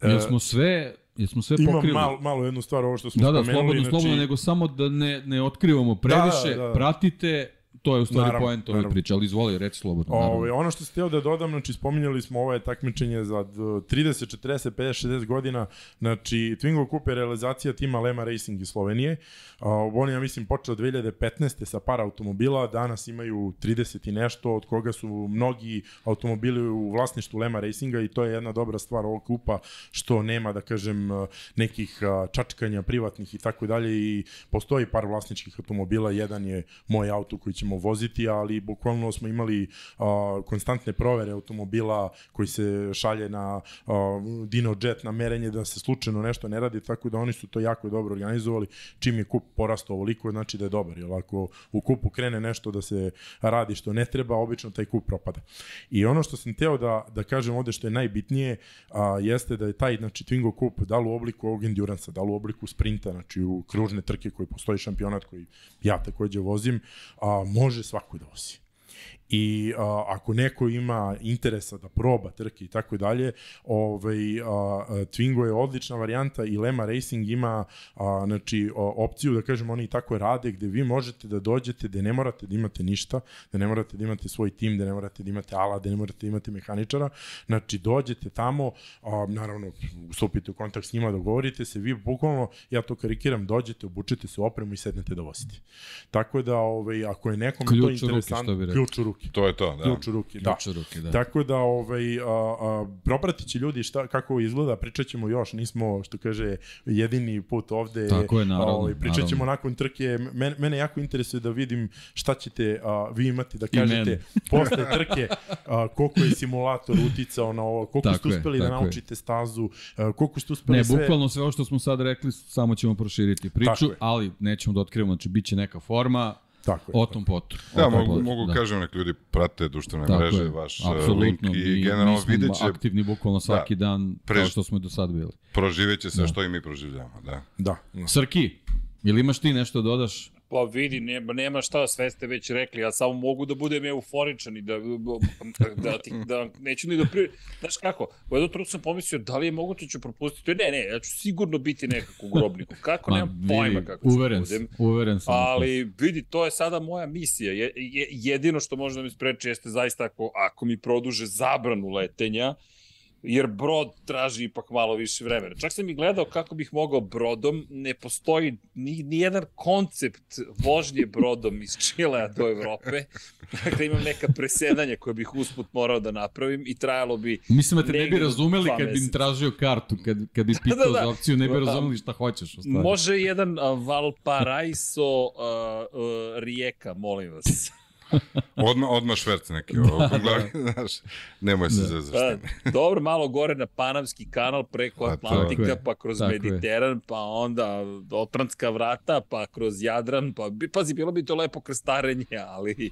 jer smo sve, Jesmo sve Imam pokrili. malo, malo jednu stvar, ovo što smo da, da, spomenuli. Da, slobodno, znači... slobodno, nego samo da ne, ne otkrivamo previše, da, da, da. pratite, To je u stvari naravno, poent ove priče, ali izvoli, reći slobodno. Ove, ono što ste htio da dodam, znači spominjali smo ovo je takmičenje za 30, 40, 50, 60 godina, znači Twingo Cup je realizacija tima Lema Racing iz Slovenije. Uh, oni, ja mislim, počeo 2015. sa par automobila, danas imaju 30 i nešto, od koga su mnogi automobili u vlasništvu Lema Racinga i to je jedna dobra stvar ovog kupa, što nema, da kažem, nekih čačkanja privatnih i tako dalje i postoji par vlasničkih automobila, jedan je moj auto koji ćemo voziti, ali bukvalno smo imali a, konstantne provere automobila koji se šalje na a, Dino Jet na merenje da se slučajno nešto ne radi, tako da oni su to jako dobro organizovali. Čim je kup porastao ovoliko, znači da je dobar. Jer ako u kupu krene nešto da se radi što ne treba, obično taj kup propada. I ono što sam teo da, da kažem ovde što je najbitnije, a, jeste da je taj znači, Twingo kup da li u obliku ovog endurance da li u obliku sprinta, znači u kružne trke koji postoji šampionat koji ja takođe vozim, a, može svako da vozi i a, ako neko ima interesa da proba trke i tako dalje, ovaj, a, Twingo je odlična varijanta i Lema Racing ima a, znači, a, opciju da kažem oni tako rade gde vi možete da dođete da ne morate da imate ništa, da ne morate da imate svoj tim, da ne morate da imate ala, da ne morate da imate mehaničara, znači dođete tamo, a, naravno stupite u kontakt s njima, dogovorite se, vi bukvalno, ja to karikiram, dođete, obučete se opremu i sednete da vozite. Tako da, ovaj, ako je nekom ključ to interesantno, ključ u ruke ruke. To je to, da. Ključ u ruke, da. Ključ u ruke, da. Tako da, ovaj, a, a, propratit će ljudi šta, kako izgleda, pričat ćemo još, nismo, što kaže, jedini put ovde. Tako je, naravno. Ovaj, pričat ćemo nakon trke, mene, mene jako interesuje da vidim šta ćete a, vi imati da kažete posle trke, a, koliko je simulator uticao na ovo, koliko tako ste uspeli je, da naučite je. stazu, a, koliko ste uspeli ne, sve... Ne, bukvalno sve ovo što smo sad rekli, samo ćemo proširiti priču, ali nećemo da otkrivamo, znači bit će neka forma, Tako je. O tom potom. Da, mogu, potom, mogu da. kažem, nek ljudi prate društvene tako mreže, je. vaš e, Absolutno. link i generalno vidjet će... aktivni bukvalno svaki da, dan, prež... kao što smo do sad bili. Proživjet će se da. što i mi proživljamo, da. Da. Srki, ili imaš ti nešto da dodaš? Pa vidi, nema, nema šta, sve ste već rekli, ja samo mogu da budem euforičan i da, da, ti, da neću ni da pri... Znaš kako, u jednom trenutku sam pomislio da li je moguće da ću propustiti, ne, ne, ja ću sigurno biti nekako u grobniku, kako, Ma, nemam pojma kako uveren, ću da budem. Uveren sam. Ali vidi, to je sada moja misija, je, je, jedino što može da mi spreči jeste zaista ako, ako mi produže zabranu letenja, jer brod traži ipak malo više vremena. Čak sam i gledao kako bih mogao brodom, ne postoji ni, ni jedan koncept vožnje brodom iz Čilea do Evrope. Dakle, imam neka presedanja koje bih usput morao da napravim i trajalo bi... Mislim da te ne bi razumeli kad bi im tražio kartu, kad, kad bi <laughs> pitao da, da, za opciju, ne bi razumeli šta hoćeš. Ostvari. Može jedan Valparaiso uh, uh, Rijeka, molim vas. Odma, odma šverc neki ovo, da, da. znaš, nemoj se da. zezaš pa, Dobro, malo gore na Panamski kanal preko A, Atlantika, pa kroz tako Mediteran, je. pa onda Otranska vrata, pa kroz Jadran, pa pazi, bilo bi to lepo krstarenje, ali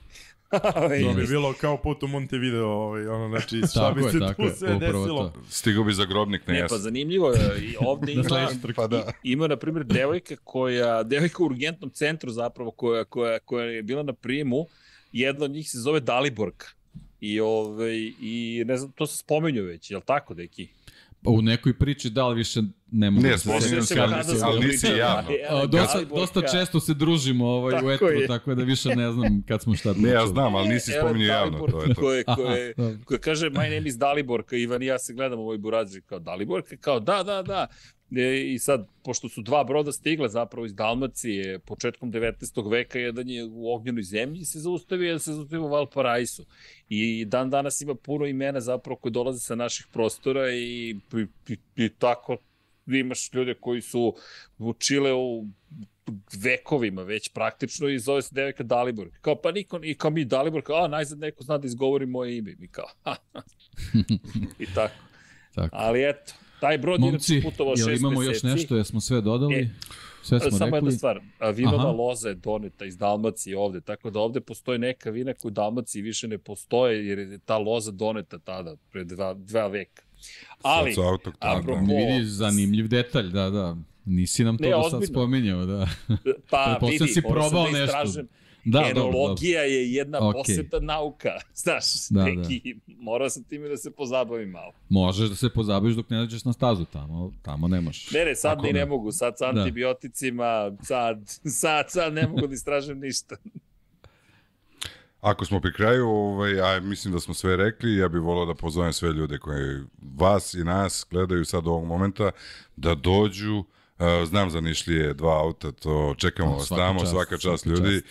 <laughs> to bi bilo kao put u Montevideo, ovaj, ono, znači, šta bi se tu sve desilo. Stigo bi za grobnik, ne, ne pa zanimljivo je, i ovde <laughs> ima, pa da. ima, na primjer, devojka koja, devojka u urgentnom centru zapravo, koja, koja, koja je bila na prijemu, jedna od njih se zove Daliborg. I, ovaj, i ne znam, to se spomenju već, je li tako, deki? Pa u nekoj priči da li više ne mogu Ne, da sećam se, kada ali- se- ali nisi javno. A, dosta, dosta često se družimo ovaj, Tako u etru, je. tako da više ne znam kad smo šta Ne, ja pričali. znam, ali nisi spominjao javno, to je to. Koje, Aha, koje, dobro. koje kaže my name is Daliborka, Ivan i ja se gledamo u ovoj burazri kao Daliborka, kao da, da, da. I sad, pošto su dva broda stigla zapravo iz Dalmacije početkom 19. veka, jedan je u ognjenoj zemlji se zaustavio, jedan se zaustavio u Valparaisu. I dan danas ima puno imena zapravo koji dolaze sa naših prostora i, i, i, i tako imaš ljude koji su u Čileu vekovima već praktično i zove se devojka Dalibor. Kao, pa niko, i kao mi Dalibor, kao, a, najzad neko zna da izgovori moje ime. Mi kao, <laughs> ha, ha. I tako. Tako. Ali eto, taj brod Momci, inače putovao jel šest imamo meseci. još nešto, jesmo sve dodali? E, sve smo Samo jedna rekli. stvar, a vinova Aha. loza je doneta iz Dalmacije ovde, tako da ovde postoji neka vina koja u Dalmaciji više ne postoje, jer je ta loza doneta tada, pre dva, dva veka. Ali, apropo- da. Vidi, zanimljiv detalj, da, da. Nisi nam to Ne, do sad ozbiljno. spominjao, da. pa Pretpostavljam vidi, si probao da nešto. Da, dobro, dobro. Enologija je jedna Okej. posebna nauka, <laughs> znaš, Da, da, neki, morao sam time da se pozabavim malo. Možeš da se pozabaviš dok ne dođeš na stazu tamo, tamo nemaš. Ne, ne, sad Ako ne. ne mogu, sad sa Da. antibioticima, sad, <laughs> sad, sad ne mogu da istražem ništa. <laughs> Ako smo pri kraju, ovaj, a mislim da smo sve rekli, ja bih volao da pozovem sve ljude koji vas i nas gledaju sad ovog momenta, da dođu, uh, znam za Nišlije dva auta, to čekamo vas Svaka tamo, čast, svaka čast ljudi,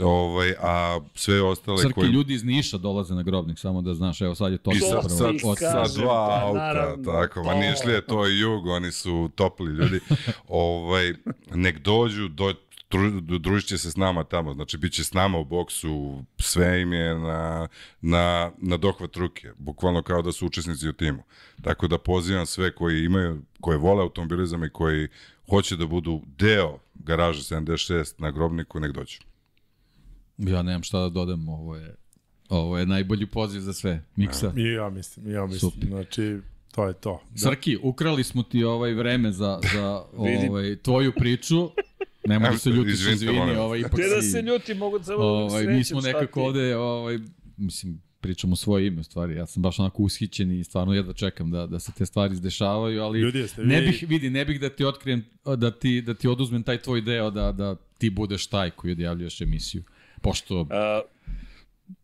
ovaj, a sve ostale Srki, koji... ljudi iz Niša dolaze na grobnik, samo da znaš, evo sad je to I sa, sa, sa kažem, dva auta, naravno, tako, ma. Nišlije, to je jug, oni su topli ljudi. <laughs> ovaj, nek dođu, do, dru- družit će se s nama tamo, znači bit će s nama u boksu, sve im je na, na, na dohvat ruke, bukvalno kao da su učesnici u timu. Tako da pozivam sve koji imaju, koji vole automobilizam i koji hoće da budu deo garaže 76 na grobniku, nek dođu. Ja nemam šta da dodam, ovo je, ovo je najbolji poziv za sve. Miksa. I ja mislim, i ja mislim. Super. Znači, to je to. Da. Srki, ukrali smo ti ovaj vreme za, za <laughs> ovaj, tvoju priču. Nemoj da se ljutiš, Izvinite, izvini, ovaj, ipak Ne da se ljuti, mogu da Ovaj, mi smo nekako ovde, ovaj, mislim, pričamo svoje ime stvari. Ja sam baš onako ushićen i stvarno jedva čekam da, da se te stvari izdešavaju, ali Ljudi, jeste ne vi- bih, vidi, ne bih da ti otkrijem, da ti, da ti oduzmem taj tvoj deo da, da ti budeš taj koji odjavljuješ emisiju. Pošto, A,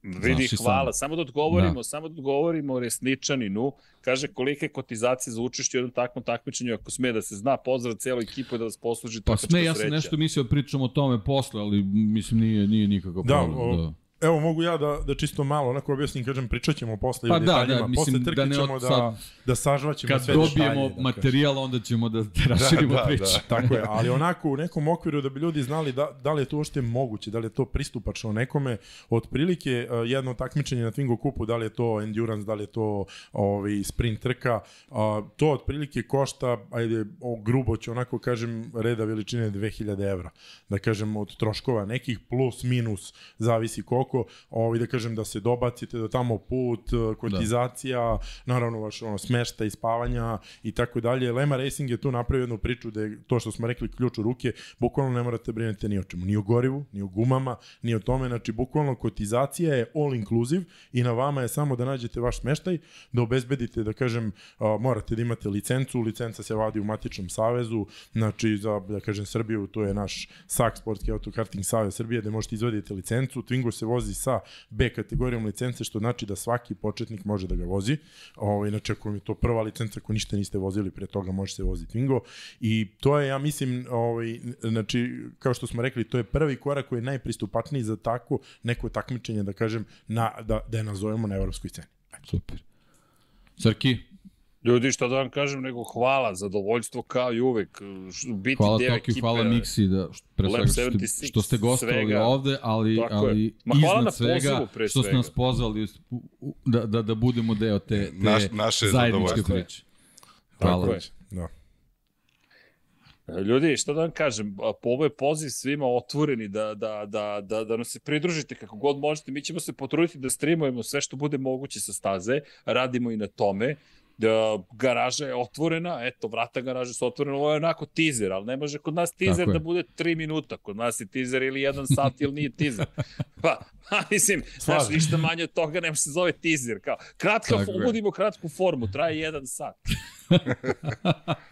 vidi, Znaš i sam. hvala. Samo da odgovorimo, Da. samo da odgovorimo resničaninu. Kaže kolika je kotizacija za učešće u jednom takvom takmičenju, ako sme da se zna, pozdrav celoj ekipu i da vas posluži pa sme, ja sam sreća. nešto mislio da pričam o tome posle, ali mislim nije, nije nikakav Da, problem. o- da. Evo mogu ja da, da čisto malo onako objasnim, kažem, pričat ćemo posle Pa o da, detaljima, da, mislim, posle da trke ne ćemo da, sad- da sažvaćemo Kad sve dobijemo detalje, da kažem. materijal, onda ćemo da te raširimo Da, da, priču. da. Tako je, ali onako u nekom okviru da bi ljudi znali da, da li je to uopšte moguće, da li je to pristupačno nekome, otprilike uh, jedno takmičenje na Twingo kupu, da li je to endurance, da li je to ovaj, sprint trka, uh, to otprilike košta, ajde, o, grubo ću onako kažem, reda veličine 2000 evra, da kažem od troškova nekih plus minus, zavisi koliko, ovaj, da kažem da se dobacite do tamo put, uh, kotizacija, naravno vaš ono, smešta i spavanja i tako dalje. Lema Racing je tu napravio jednu priču da je to što smo rekli ključ u ruke, bukvalno ne morate brinete ni o čemu, ni o gorivu, ni o gumama, ni o tome, znači bukvalno kotizacija je all inclusive i na vama je samo da nađete vaš smeštaj, da obezbedite, da kažem, a, morate da imate licencu, licenca se vadi u matičnom savezu, znači za, da kažem, Srbiju, to je naš SAK, Sportski autokarting savez Srbije, gde možete izvaditi licencu, Twingo se vozi sa B kategorijom licence, što znači da svaki početnik može da ga vozi, Ovo, inače ako vam je to prva licenca, ako ništa niste vozili pre toga, može se voziti Twingo i to je, ja mislim, ovaj, znači, kao što smo rekli, to je prvi korak koji je najpristupačniji za tako neko takmičenje, da kažem, na, da, da je nazovemo na evropskoj sceni. Super. Srki, Ljudi, šta da vam kažem, nego hvala, zadovoljstvo kao i uvek. Biti hvala deo ekipe. hvala Miksi da, što- pre svega što ste, 76, što ste gostovali svega. ovde, ali, Tako je. ali Ma hvala na iznad svega pozivu, pre što ste nas pozvali da, da, da budemo deo te, te Naš- naše zajedničke zadovoljstvo. priče. Hvala. Tako je. Da. Ljudi, šta da vam kažem, a, po ovo je poziv svima otvoreni da, da, da, da, da nam se pridružite kako god možete. Mi ćemo se potruditi da streamujemo sve što bude moguće sa staze, radimo i na tome. Da, garaža je otvorena, eto, vrata garaže su otvorene, ovo je onako teaser, ali ne može kod nas je. da bude 3 minuta, kod nas je teaser ili 1 sat ili nije teaser. <laughs> Pa, pa mislim, znaš, Slažem. ništa manje od toga nema se zove teaser. Kao, kratka, Tako ubudimo kratku formu, traje 1 sat. <laughs>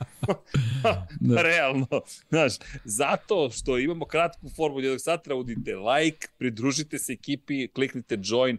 da. <laughs> Realno. Znaš, zato što imamo kratku formu jednog satra, udite like, pridružite se ekipi, kliknite join,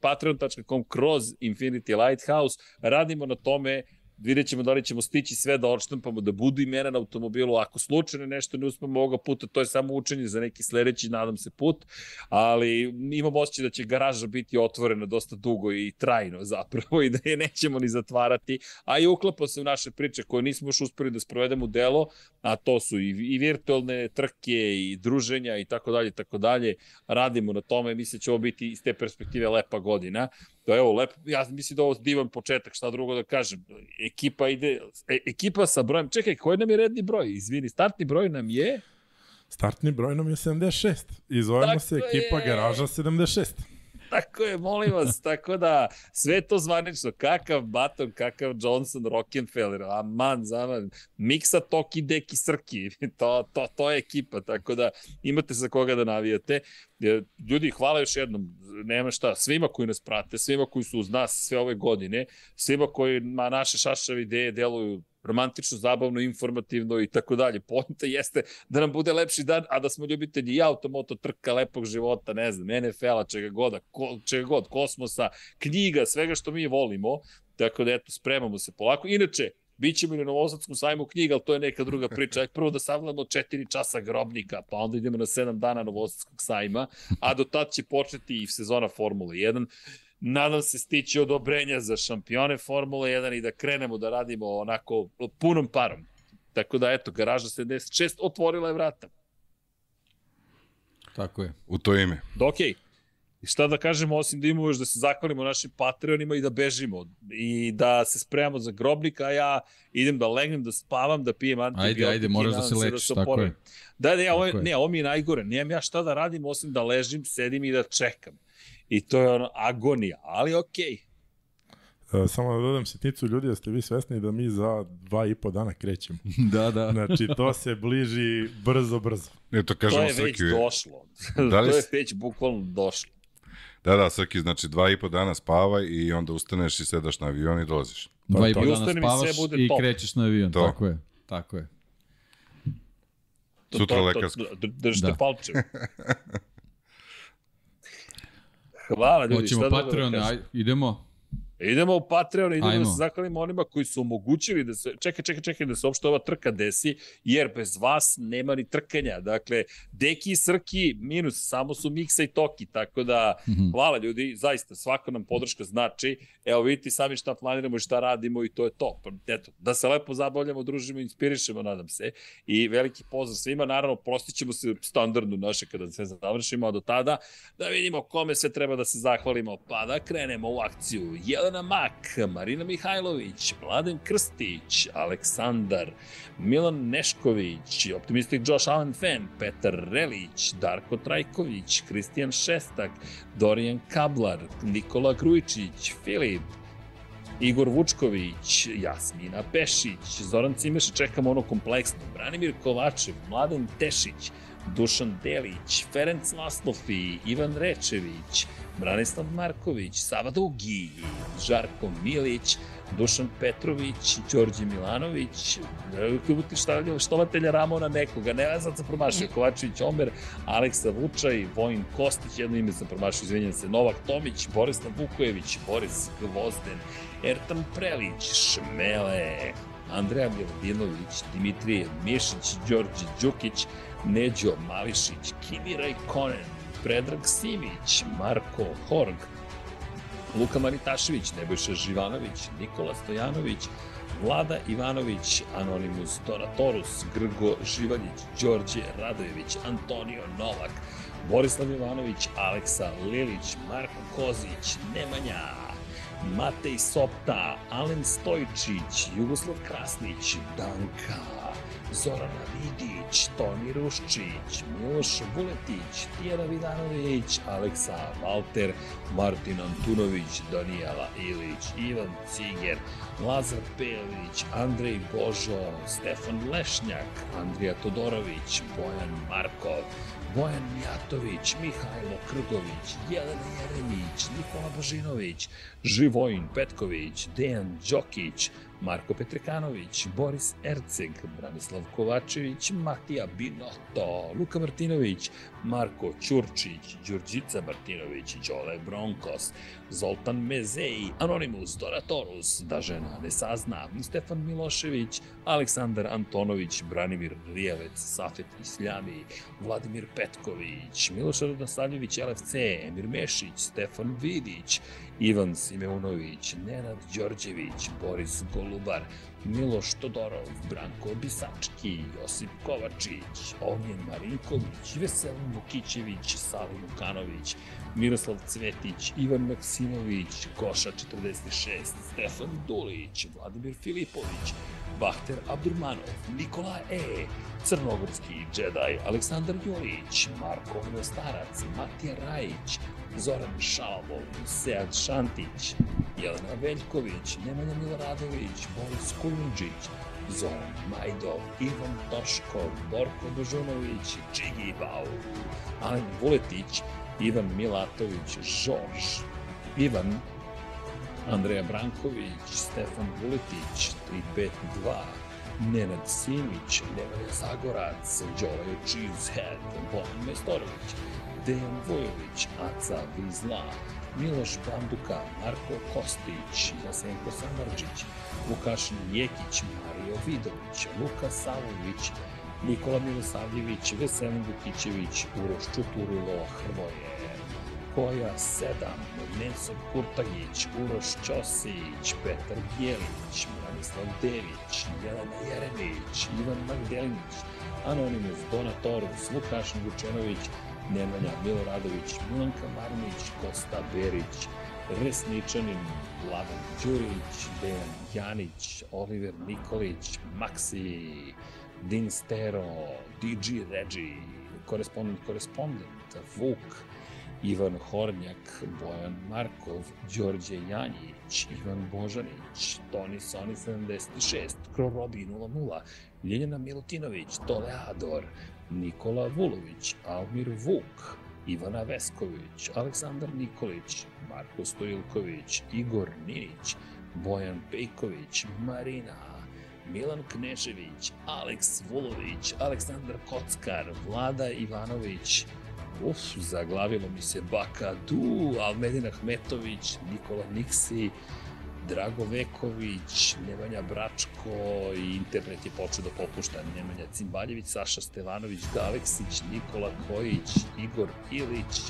patreon.com kroz Infinity Lighthouse. Radimo na tome vidjet ćemo da li ćemo stići sve da odštampamo, da budu imena na automobilu. Ako slučajno nešto ne uspemo ovoga puta, to je samo učenje za neki sledeći, nadam se, put. Ali imam osjećaj da će garaža biti otvorena dosta dugo i trajno zapravo <laughs> i da je nećemo ni zatvarati. A i uklapa se u naše priče koje nismo još uspeli da sprovedemo u delo, a to su i, i virtualne trke i druženja i tako dalje, tako dalje. Radimo na tome, mislim da će ovo biti iz te perspektive lepa godina. Da, evo, lepo, ja mislim da ovo divan početak, šta drugo da kažem. Ekipa ide, e, ekipa sa brojem, čekaj, koji nam je redni broj? Izvini, startni broj nam je... Startni broj nam je 76 i zovemo Tako se ekipa je. Garaža 76. Tako je, molim vas, tako da sve to zvanično, kakav Baton, kakav Johnson, Rockefeller, aman, zaman, miksa Toki, Deki, Srki, <laughs> to, to, to je ekipa, tako da imate za koga da navijate. Ljudi, hvala još jednom, nema šta, svima koji nas prate, svima koji su uz nas sve ove godine, svima koji ma, naše šašave ideje deluju romantično, zabavno, informativno i tako dalje. Poenta jeste da nam bude lepši dan, a da smo ljubitelji i automoto, trka, lepog života, ne znam, NFL-a, čega god, ko, čega god, kosmosa, knjiga, svega što mi volimo. Tako da, eto, spremamo se polako. Inače, Bićemo i na Novosadskom sajmu knjiga, ali to je neka druga priča. Ajde prvo da savladamo 4 časa grobnika, pa onda idemo na 7 dana Novosadskog sajma, a do tad će početi i sezona Formule 1 nadam se stići odobrenja za šampione Formule 1 i da krenemo da radimo onako punom parom. Tako da, eto, garaža 76 otvorila je vrata. Tako je. U to ime. Da, okej. Okay. I šta da kažemo, osim da imamo još da se zahvalimo našim Patreonima i da bežimo i da se spremamo za grobnika, a ja idem da legnem, da spavam, da pijem antibiotik. Ajde, ajde, moraš da se da lečiš, da tako je. Da, da, ja, ovo, ne, ovo mi je najgore. Nijem ja šta da radim, osim da ležim, sedim i da čekam. I to je ono agonija, ali okej. Okay. Samo da dodam sitnicu ljudi, da ste vi svesni da mi za dva i po dana krećemo. <laughs> da, da. Znači, to se bliži brzo, brzo. Ne, to, kažemo to je već Srki, došlo. <laughs> Da li... to je već bukvalno došlo. Da, da, Srki, znači dva i po dana spavaj i onda ustaneš i sedaš na avion i dolaziš. Dva i po dana spavaš i top. krećeš na avion, to. tako je. Tako je. Sutra lekarsko. Držite da. palče. <laughs> Hvala ljudi. Hoćemo da Patreon, da aj, idemo. Idemo u Patreon, idemo Ajmo. da se zahvalimo onima koji su omogućili da se, čekaj, čekaj, čekaj, da se uopšte ova trka desi, jer bez vas nema ni trkanja. Dakle, Deki i Srki minus, samo su Miksa i Toki, tako da, mm -hmm. hvala ljudi, zaista, svaka nam podrška znači. Evo vidite sami šta planiramo i šta radimo i to je to. Pa, eto, da se lepo zabavljamo, družimo, inspirišemo, nadam se. I veliki pozdrav svima, naravno, prostit ćemo se standardno naše kada sve završimo, a do tada da vidimo kome sve treba da se zahvalimo, pa da krenemo u akciju. Jelena Mak, Marina Mihajlović, Mladen Krstić, Aleksandar, Milan Nešković, Optimistik Josh Allen Fan, Petar Relić, Darko Trajković, Kristijan Šestak, Dorijan Kablar, Nikola Grujičić, Filip, Igor Vučković, Jasmina Pešić, Zoran Cimeša, čekamo ono kompleksno, Branimir Kovačev, Mladen Tešić, Dušan Delić, Ferenc Laslofi, Ivan Rečević, Branislav Marković, Sava Dugi, Žarko Milić, Dušan Petrović, Đorđe Milanović, štovatelja Ramona nekoga, ne ja sad sam promašio, Kovačević Omer, Aleksa Vučaj, Vojin Kostić, jedno ime sam promašio, izvinjam se, Novak Tomić, Borislav Vukojević, Boris Gvozden, Ertan Prelić, Šmele, Andreja Miladinović, Dimitrije Mišić, Đorđe Đukić, Neđo Mališić, Kimi Rajkonen, Predrag Simić, Marko Horg, Luka Maritašević, Nebojša Živanović, Nikola Stojanović, Vlada Ivanović, Anonimus Donatorus, Grgo Živaljić, Đorđe Radojević, Antonio Novak, Borislav Ivanović, Aleksa Lilić, Marko Kozić, Nemanja, Matej Sopta, Alen Stojčić, Jugoslav Krasnić, Danka, Zorana Vidić, Toni Ruščić, Miloš Vuletić, Tijena Vidanović, Aleksa Valter, Martin Antunović, Danijela Ilić, Ivan Ciger, Lazar Pelić, Andrej Božo, Stefan Lešnjak, Andrija Todorović, Bojan Markov, Bojan Mijatović, Mihajlo Krgović, Jelena Jeremić, Nikola Božinović, Živojin Petković, Dejan Đokić, Marko Petrekanović, Boris Erceg, Branislav Kovačević, Matija Binoto, Luka Martinović, Marko Ćurčić, Đurđica Martinović, Đole Bronkos, Zoltan Mezej, Anonimus, Donatorus, da žena ne sazna, Stefan Milošević, Aleksandar Antonović, Branimir Rijevec, Safet Isljami, Vladimir Petković, Miloš Radosavljević, LFC, Emir Mešić, Stefan Vidić, Ivan Simeunović, Nenad Đorđević, Boris Golubar, Miloš Todorov, Branko Bisački, Josip Kovačić, Ognjen Marinković, Veselin Vukićević, Salim Ukanović, Miroslav Cvetić, Ivan Maksimović, Koša 46, Stefan Dulić, Vladimir Filipović, Bahter Abdurmanov, Nikola E, Crnogorski Jedi, Aleksandar Jurić, Marko Starac, Matija Rajić, Zoran Šalbov, Sead Šantić, Jelena Veljković, Nemanja Miloradović, Boris Kulundžić, Zoran Majdov, Ivan Toškov, Borko Božunović, Čigi Bau, Alen Vuletić, Ivan Milatović, Žorž, Ivan, Andreja Branković, Stefan Vuletić, 352, Nenad Simić, Nemanja Zagorac, Đoraj Cheesehead, Bojan Mestorović, Dejan Vojović, Aca Vizla, Miloš Banduka, Marko Kostić, Jasenko Samarđić, Vukašin Jekić, Mario Vidović, Luka Savović, Nikola Milosavljević, Veselin Vukićević, Uroš Čuturilo, Hrvoje, Koja 7, Nenso Kurtagić, Uroš Ćosić, Petar Bjelić, Branislav Dević, Jelena Jeremić, Ivan Magdelinić, Anonimus Donatorus, Vukašin Vučenović, Nemanja Miloradović, Milanka Marnić, Kosta Berić, Resničanin, Vladan Đurić, Dejan Janić, Oliver Nikolić, Maxi, Din Stero, DG Regi, korespondent, korespondent, Vuk, Ivan Hornjak, Bojan Markov, Đorđe Janjić, Ivan Božanić, Toni Soni 76, Krorobi 00, Ljeljana Milutinović, Toleador, Nikola Vulović, Almir Vuk, Ivana Vesković, Aleksandar Nikolić, Marko Stojilković, Igor Ninić, Bojan Pejković, Marina, Milan Knežević, Aleks Vulović, Aleksandar Kockar, Vlada Ivanović, Uf, zaglavilo mi se Baka Du, Almedin Ahmetović, Nikola Niksi, Drago Veković, Nemanja Bračko i internet je počeo da popušta. Nemanja Cimbaljević, Saša Stevanović, Galeksić, Nikola Kojić, Igor Ilić,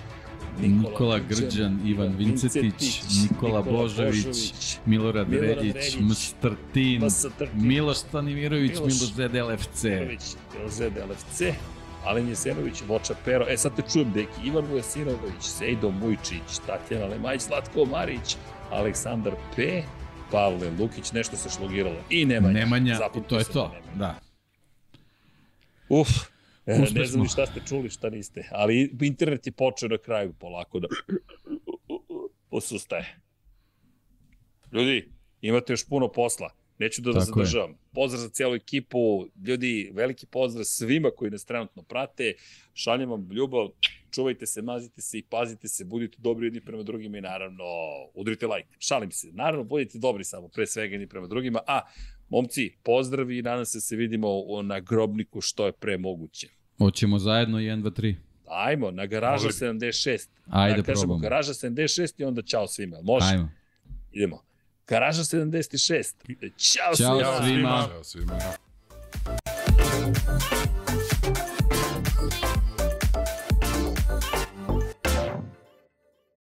Nikola, Nikola Grđan, Grđan, Ivan Vincetić, Nikola, Nikola Božović, Božović Milorad, Milorad Redić, Mstrtin, Miloš Stanimirović, Miloš ZDLFC. Miloš ZDLFC, Alen Jesenović, Voča Pero, e sad te čujem, deki, Ivan Vujasinović, Sejdo Mujčić, Tatjana Lemaj, Slatko Marić, Aleksandar P, Pavle Lukić, nešto se šlogiralo. I Nemanja. Nemanja, i to je to, da. Uf, Uspešno. ne znam šta ste čuli, šta niste. Ali internet je počeo na kraju polako da posustaje. Ljudi, imate još puno posla. Neću da vas zadržavam. Je. Pozdrav za cijelu ekipu. Ljudi, veliki pozdrav svima koji nas trenutno prate. Šaljem vam ljubav. Čuvajte se, mazite se i pazite se. Budite dobri jedni prema drugima i naravno udrite like. Šalim se. Naravno, budite dobri samo, pre svega jedni prema drugima. A, momci, pozdrav i nadam se se vidimo na grobniku što je pre moguće. Hoćemo zajedno 1, 2, 3. Ajmo, na garaža 76. Ajde, da kažemo, probamo. garaža 76 i onda čao svima. Može? Ajmo. Idemo. Garaža 76. Ćao, Ćao svima. Ćao svima. Ćao svima.